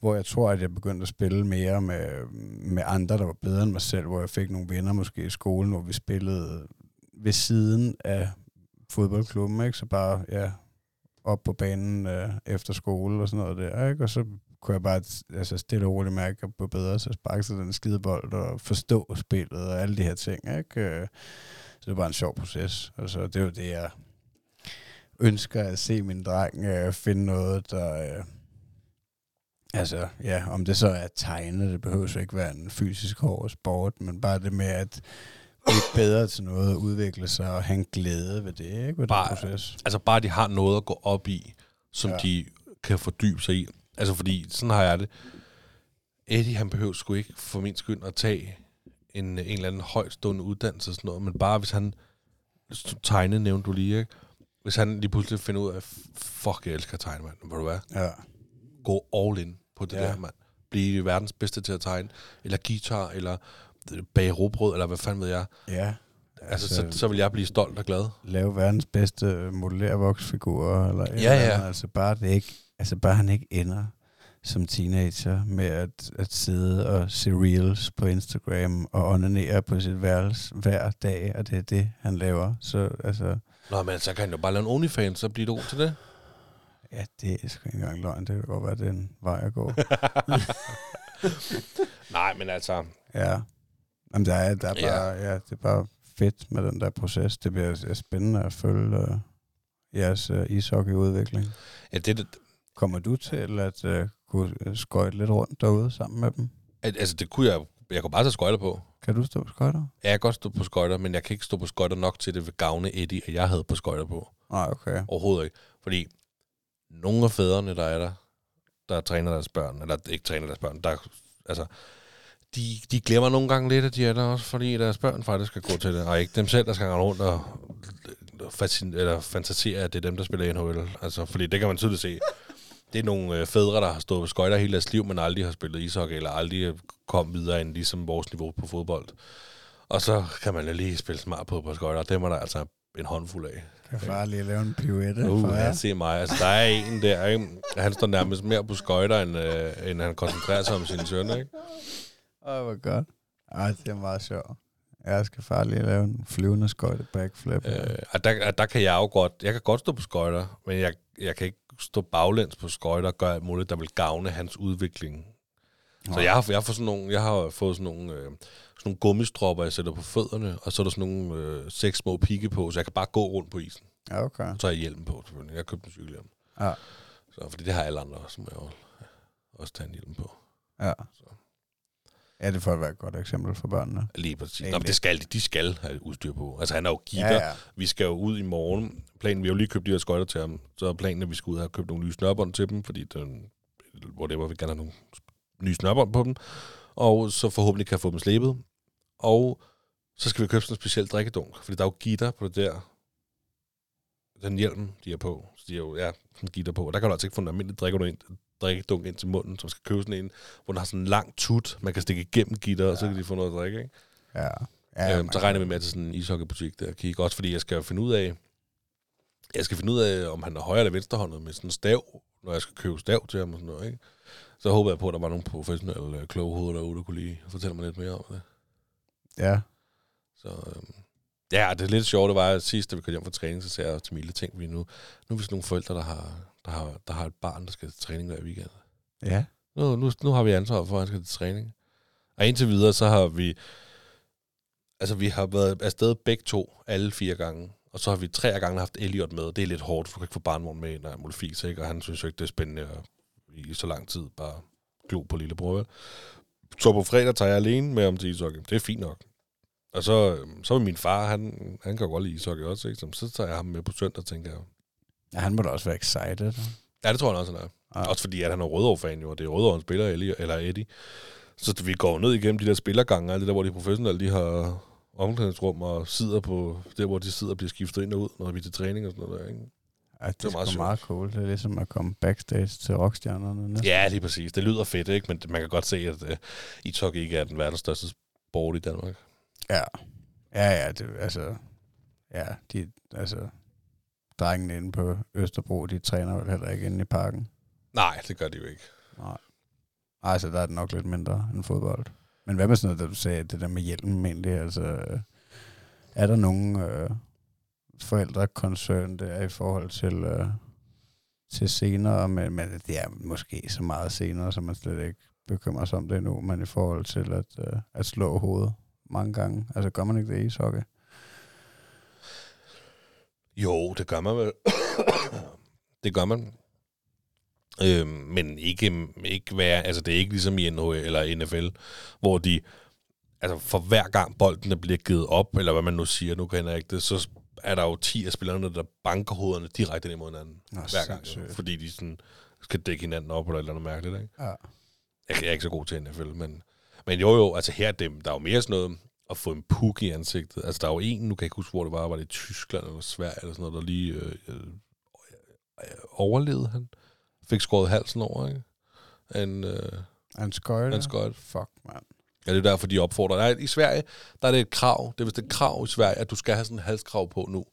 hvor jeg tror, at jeg begyndte at spille mere med, med andre, der var bedre end mig selv, hvor jeg fik nogle venner måske i skolen, hvor vi spillede ved siden af fodboldklubben, ikke? så bare ja, op på banen øh, efter skole og sådan noget der, ikke? og så kunne jeg bare altså, stille og roligt mærke, at jeg blev bedre til at sparke til den skidebold og forstå spillet og alle de her ting. Ikke? Øh, Så det var bare en sjov proces. Altså, det er jo det, jeg ønsker at se min dreng øh, finde noget, der... Øh, altså, ja, om det så er tegne, det behøver så ikke være en fysisk hård sport, men bare det med at blive bedre til noget, udvikle sig og have en glæde ved det, ikke? Ved Bare- den proces. Altså bare, de har noget at gå op i, som ja. de kan fordybe sig i. Altså fordi, sådan har jeg det. Eddie, han behøver sgu ikke for min skyld at tage en, en eller anden højstående uddannelse og sådan noget, men bare hvis han tegne, nævnte du lige, ikke? Hvis han lige pludselig finder ud af, fuck, jeg elsker at tegne, mand. Ved du hvad? Ja. Gå all in på det Ja. der, mand. Blive verdens bedste til at tegne, eller guitar, eller bage råbrød, eller hvad fanden ved jeg. Ja. Altså, så, så vil jeg blive stolt og glad. lave verdens bedste modellervoksfigurer, eller Ja, eller ja. andet. Altså bare, det ikke, altså bare han ikke ender som teenager med at, at sidde og se reels på Instagram og onanere på sit værelse hver dag, og det er det, han laver. Så altså, Nå, men så kan han jo bare lave en OnlyFans, så bliver du god til det. ja, det er sgu ikke engang løgn. Det kan godt være, det er en vej at gå. Nej, men altså, ja. Jamen, der er, der er Ja. bare, ja, det er bare fedt med den der proces. Det bliver øh, spændende at følge uh, jeres uh, ishockeyudvikling. ja, det, Kommer du til at uh, kunne skøjte lidt rundt derude sammen med dem? Al- Altså, det kunne jeg... Jeg kunne bare tage skøjter på. Kan du stå på skøjter? Jeg kan godt stå på skøjter, men jeg kan ikke stå på skøjter nok til, at det vil gavne Eddie, at jeg havde på skøjter på. Nej, okay. Overhovedet ikke. Fordi nogle af fædrene, der er der, der træner deres børn, eller ikke træner deres børn, der, altså, de, de glemmer nogle gange lidt, at de er der også, fordi deres børn faktisk skal gå til det, og ikke dem selv, der skal rende rundt og fascin- eller fantasere, at det er dem, der spiller NHL. Altså, fordi det kan man tydeligt se. Det er nogle øh, fædre, der har stået på skøjter hele deres liv, men aldrig har spillet ishockey, eller aldrig kom videre end ligesom vores niveau på fodbold. Og så kan man lige spille smart på på skøjter, og dem er der altså en håndfuld af. Kan far lige lave en pirouette Uh, for jer? se mig. Altså, der er en der, ikke? Han står nærmest mere på skøjter, end, øh, end han koncentrerer sig om sin søn, ikke? Åh, hvor godt. Ej, det er meget sjovt. Jeg skal far lige lave en flyvende skøjte backflip. Øh, og der, og der kan jeg jo godt, jeg kan godt stå på skøjter, men jeg, jeg kan ikke stå baglæns på skøjter og gøre alt muligt, der vil gavne hans udvikling. Så jeg har, jeg fået sådan nogle, jeg har fået sådan nogle, øh, sådan nogle gummistropper, jeg sætter på fødderne, og så er der sådan nogle øh, seks små pigge på, så jeg kan bare gå rundt på isen. Ja, okay. Så har jeg hjelm på, selvfølgelig. Jeg har købt en cykelhjelm. Ja. Så, fordi det har alle andre også, så må jeg jo også tage en hjelm på. Ja. Så. Ja, det får være et godt eksempel for børnene. Lige præcis. Nå, men det skal de. De skal have udstyr på. Altså, han er jo gitter. Ja, ja. Vi skal jo ud i morgen. Planen, vi har jo lige købt de her skøjter til ham. Så er planen, at vi skal ud og have købt nogle nye snørbånd til dem, fordi den, whatever, vi gerne have nogle nye snørbånd på dem. Og så forhåbentlig kan få dem slebet. Og så skal vi købe sådan en speciel drikkedunk, fordi der er jo gitter på det der. Den hjelm, de er på. De jo, ja, sådan gitter på. Og der kan du altså ikke få en almindelig drikkedunk ind, drikkedunk ind til munden, så man skal købe sådan en, hvor den har sådan en lang tut, man kan stikke igennem gitter, ja. og så kan de få noget at drikke, ikke? Ja. Ja, øhm, så regner vi med til sådan en ishockeybutik der kigge. Også fordi jeg skal finde ud af, jeg skal finde ud af, om han er højre eller venstrehåndet med sådan en stav, når jeg skal købe stav til ham og sådan noget, ikke? Så håber jeg på, at der var nogle professionelle øh, kloge hoveder derude, der kunne lige fortælle mig lidt mere om det. Ja. Så øhm, ja, det er lidt sjovt, det var at sidst, da vi kom hjem fra træning, så sagde jeg til Mille, tænk vi nu, nu er vi sådan nogle forældre, der har, der har, der har et barn, der skal til træning hver weekend. Ja. Nu, nu, nu har vi ansvar for, at han skal til træning. Og indtil videre, så har vi... Altså, vi har været afsted begge to, alle fire gange. Og så har vi tre gange haft Elliot med. Det er lidt hårdt, for du kan ikke få barnvogn med, når jeg fis, ikke? Og han synes jo ikke, det er spændende at i så lang tid bare glo på lillebror. Så på fredag tager jeg alene med om til ishockey. Det er fint nok. Og så, øhm, så er min far, han, han kan godt lide ishockey også, ikke? Så, så tager jeg ham med på søndag, tænker jeg. ja. han må da også være excited. Ja, det tror jeg også, han er. Ja. Også fordi, at han er Rødovre-fan jo, og det er Rødovre, han spiller, Ellie, eller Eddie. Så vi går ned igennem de der spillergange, alt det der, hvor de professionelle, de har omklædningsrum og sidder på, der hvor de sidder og bliver skiftet ind og ud, når vi er til træning og sådan noget der, ikke? Ja, det, Det er meget meget cool. Det er ligesom at komme backstage til rockstjernerne. næsten. Ja, lige præcis. Det lyder fedt, ikke? Men man kan godt se, at uh, ishockey ikke er den verdens største sport i Danmark. Ja. Ja, ja, det, altså, ja, de, altså, drengene inde på Østerbro, de træner vel heller ikke inde i parken. Nej, det gør de jo ikke. Nej. Ej, så der er det nok lidt mindre end fodbold. Men hvad med sådan noget, der du sagde, det der med hjelmen egentlig, altså, er der nogen øh, forældrekoncern der i forhold til, øh, til senere, men, men det er måske så meget senere, så man slet ikke bekymrer sig om det nu, men i forhold til at, øh, at slå hovedet mange gange. Altså gør man ikke det i ishockey? Jo, det gør man vel. det gør man. Øhm, men ikke, ikke være, altså det er ikke ligesom i NHL eller NFL, hvor de, altså for hver gang bolden bliver givet op, eller hvad man nu siger, nu kan jeg ikke det, så er der jo 10 af spillerne, der banker hovederne direkte ind imod hinanden. Nå, hver gang. Sindssygt. fordi de sådan skal dække hinanden op, eller et eller andet mærkeligt, ikke? Ja. Jeg er ikke så god til NFL, men, men jo jo, altså her er det, der er jo mere sådan noget at få en puk i ansigtet. Altså der er jo en, nu kan jeg ikke huske, hvor det var, var det i Tyskland eller Sverige eller sådan noget, der lige øh, øh, overlevede han. Fik skåret halsen over, ikke? En, øh, Han skøjte. Han skøjte. Fuck, mand. ja, det er derfor, de opfordrer. Nej, i Sverige, der er det et krav. Det er vist et krav i Sverige, at du skal have sådan en halskrav på nu.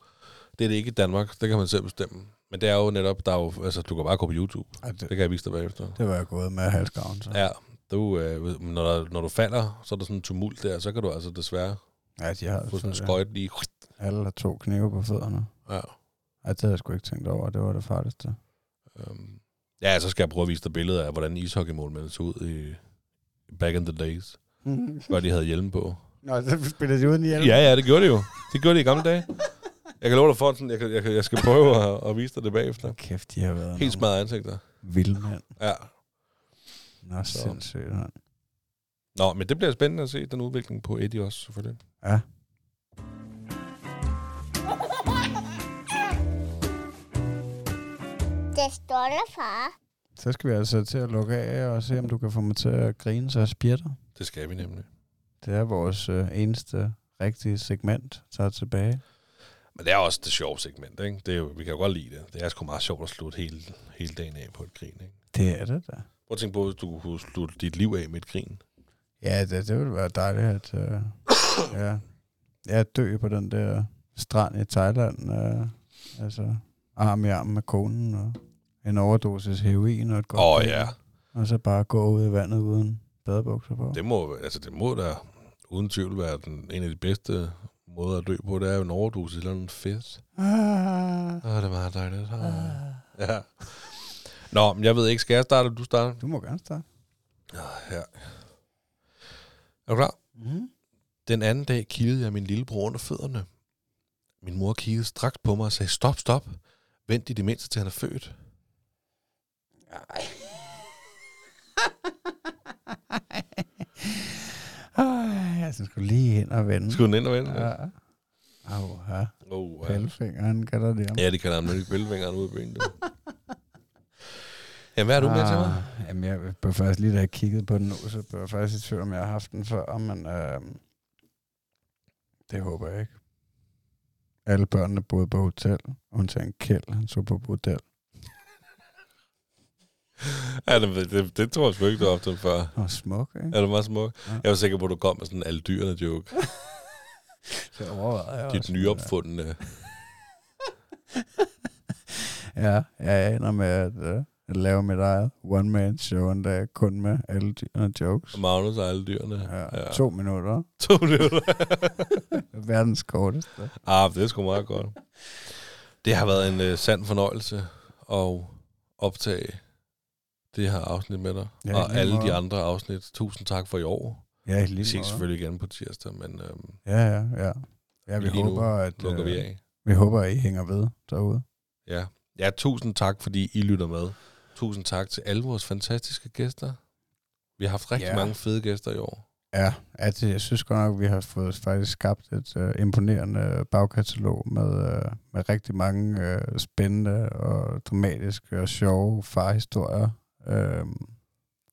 Det er det ikke i Danmark. Det kan man selv bestemme. Men det er jo netop, der er jo, altså, du kan bare gå på YouTube. Ja, det, Det kan jeg vise dig bagefter. det var jeg gået med halsgraven, så. Ja, du, øh, når, når du falder, så er der sådan en tumult der, så kan du altså desværre Ja, de har få sådan en så, skøjt lige. Alle har to knive på fødderne. Ja. Ja, det havde jeg sgu ikke tænkt over. Det var det farligste. Øhm. Ja, så skal jeg prøve at vise dig billeder af, hvordan ishockeymålmænd så ud i back in the days. Hvor de havde hjelm på. Nå, så spiller de uden hjelm. Ja, ja, det gjorde de jo. Det gjorde de i gamle dage. Jeg kan love dig for, sådan, jeg, kan, jeg, kan, jeg skal prøve at, at vise dig det bagefter. Kæft, de har været Helt smadret ansigter. vilde mænd. Ja. Nå, Så. sindssygt, mand. Nå, men det bliver spændende at se den udvikling på Eddie også, selvfølgelig. Ja. Det står far. Så skal vi altså til at lukke af og se, om du kan få mig til at grine, så jeg spjætter. Det skal vi nemlig. Det er vores øh, eneste rigtige segment, der er tilbage. Men det er også det sjove segment, ikke? Det er jo, vi kan jo godt lide det. Det er sgu meget sjovt at slutte hele, hele dagen af på et grin, ikke? Det er det da. Prøv at tænke på, hvis du kunne slutte dit liv af med et grin. Ja, det, det ville være dejligt, at øh, ja, ja, dø på den der strand i Thailand. Øh, altså, arm i arm med konen og en overdosis heroin og et godt Åh oh, ja, Og så bare gå ud i vandet uden badebukser på. det må, altså, det må da uden tvivl være den, en af de bedste måder at dø på. Det er jo en overdosis eller en fedt. Ah, Åh, oh, det er meget dejligt. Ah. Ja. Nå, men jeg ved ikke, skal jeg starte, eller du starter? du må gerne starte. Ja. Er du klar? Mm-hmm. Den anden dag kiggede jeg min lillebror under fødderne. Min mor kiggede straks på mig og sagde, stop, stop. Vent i det mindste, til han er født. Ej, jeg skulle lige ind og vende. Skulle den ind og vende? Ja. Au, ja. Oh, ja. Pælfingeren kan der det om. ja, det kan der nemlig bæltefingeren ud i benet. Jamen, hvad er du med til mig? Ah, Jamen, jeg bør faktisk lige da jeg kiggede på den nu, så bør jeg faktisk i tvivl, om jeg har haft den før, men øh, det håber jeg ikke. Alle børnene boede på hotel, undtagen Kjeld, han så på bordel. Ja, det, det, det tror jeg sgu ikke, du har haft den før. Og smuk, ikke? Er du meget smuk? Ja. Jeg var sikker på, at du kom med sådan en alle dyrene joke. Så overvejede jeg Dit nyopfundne. Ja, jeg ender med at, øh, at lave mit eget one-man-show, en dag kun med alle dyrene jokes. Magnus og alle dyrene. Ja, ja. To minutter. to minutter. Verdens korteste. ah, det er sgu meget godt. Det har været en uh, sand fornøjelse at optage det her afsnit med dig. Ja, og lige alle de måde. andre afsnit. Tusind tak for i år. Ja, i Vi lige ses selvfølgelig igen på tirsdag, men øhm, Ja, ja, ja. Ja, vi Lige håber, at, lukker vi øh, af. vi håber, at I hænger ved derude. Ja. ja, tusind tak, fordi I lytter med. Tusind tak til alle vores fantastiske gæster. Vi har haft rigtig Ja. mange fede gæster i år. Ja, at jeg synes godt nok, at vi har fået faktisk skabt et uh, imponerende bagkatalog med, uh, med rigtig mange uh, spændende og dramatiske og sjove farhistorier uh,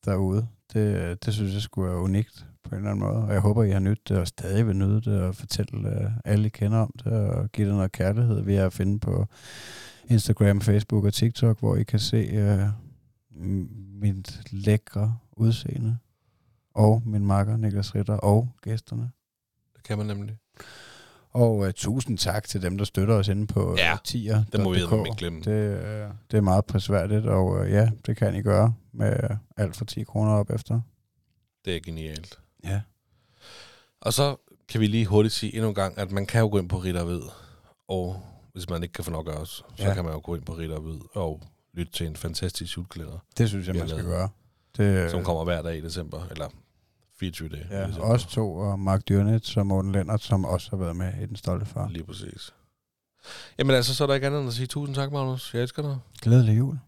derude. Det, det synes jeg skulle være unikt på en eller anden måde. Og jeg håber, I har nydt det og stadig vil nyde det og fortælle uh, alle, I kender om det og give det noget kærlighed. Vi er at finde på Instagram, Facebook og TikTok, hvor I kan se uh, mit lækre udseende og min makker Niklas Ritter og gæsterne. Det kan man nemlig. Og uh, tusind tak til dem, der støtter os inde på Ja, ja, tier. Det må vi ikke glemme. Det, uh, det er meget prisværdigt, og uh, ja, det kan I gøre med uh, alt for 10 kroner op efter. Det er genialt. Ja. Og så kan vi lige hurtigt sige endnu en gang, at man kan jo gå ind på Ritter Ved, og hvis man ikke kan få nok af os, så Ja. kan man jo gå ind på Ritter Ved og lytte til en fantastisk juleklæder, Det synes jeg, man skal lavet. gøre. Det, som kommer hver dag i december, eller 24 dage Ja, december. os to og Mark Dyrnet og Morten Lennart, som også har været med i Den Stolte Far. Lige præcis. Jamen altså, så er der ikke andet end at sige tusind tak, Magnus. Jeg elsker dig. Glædelig jul.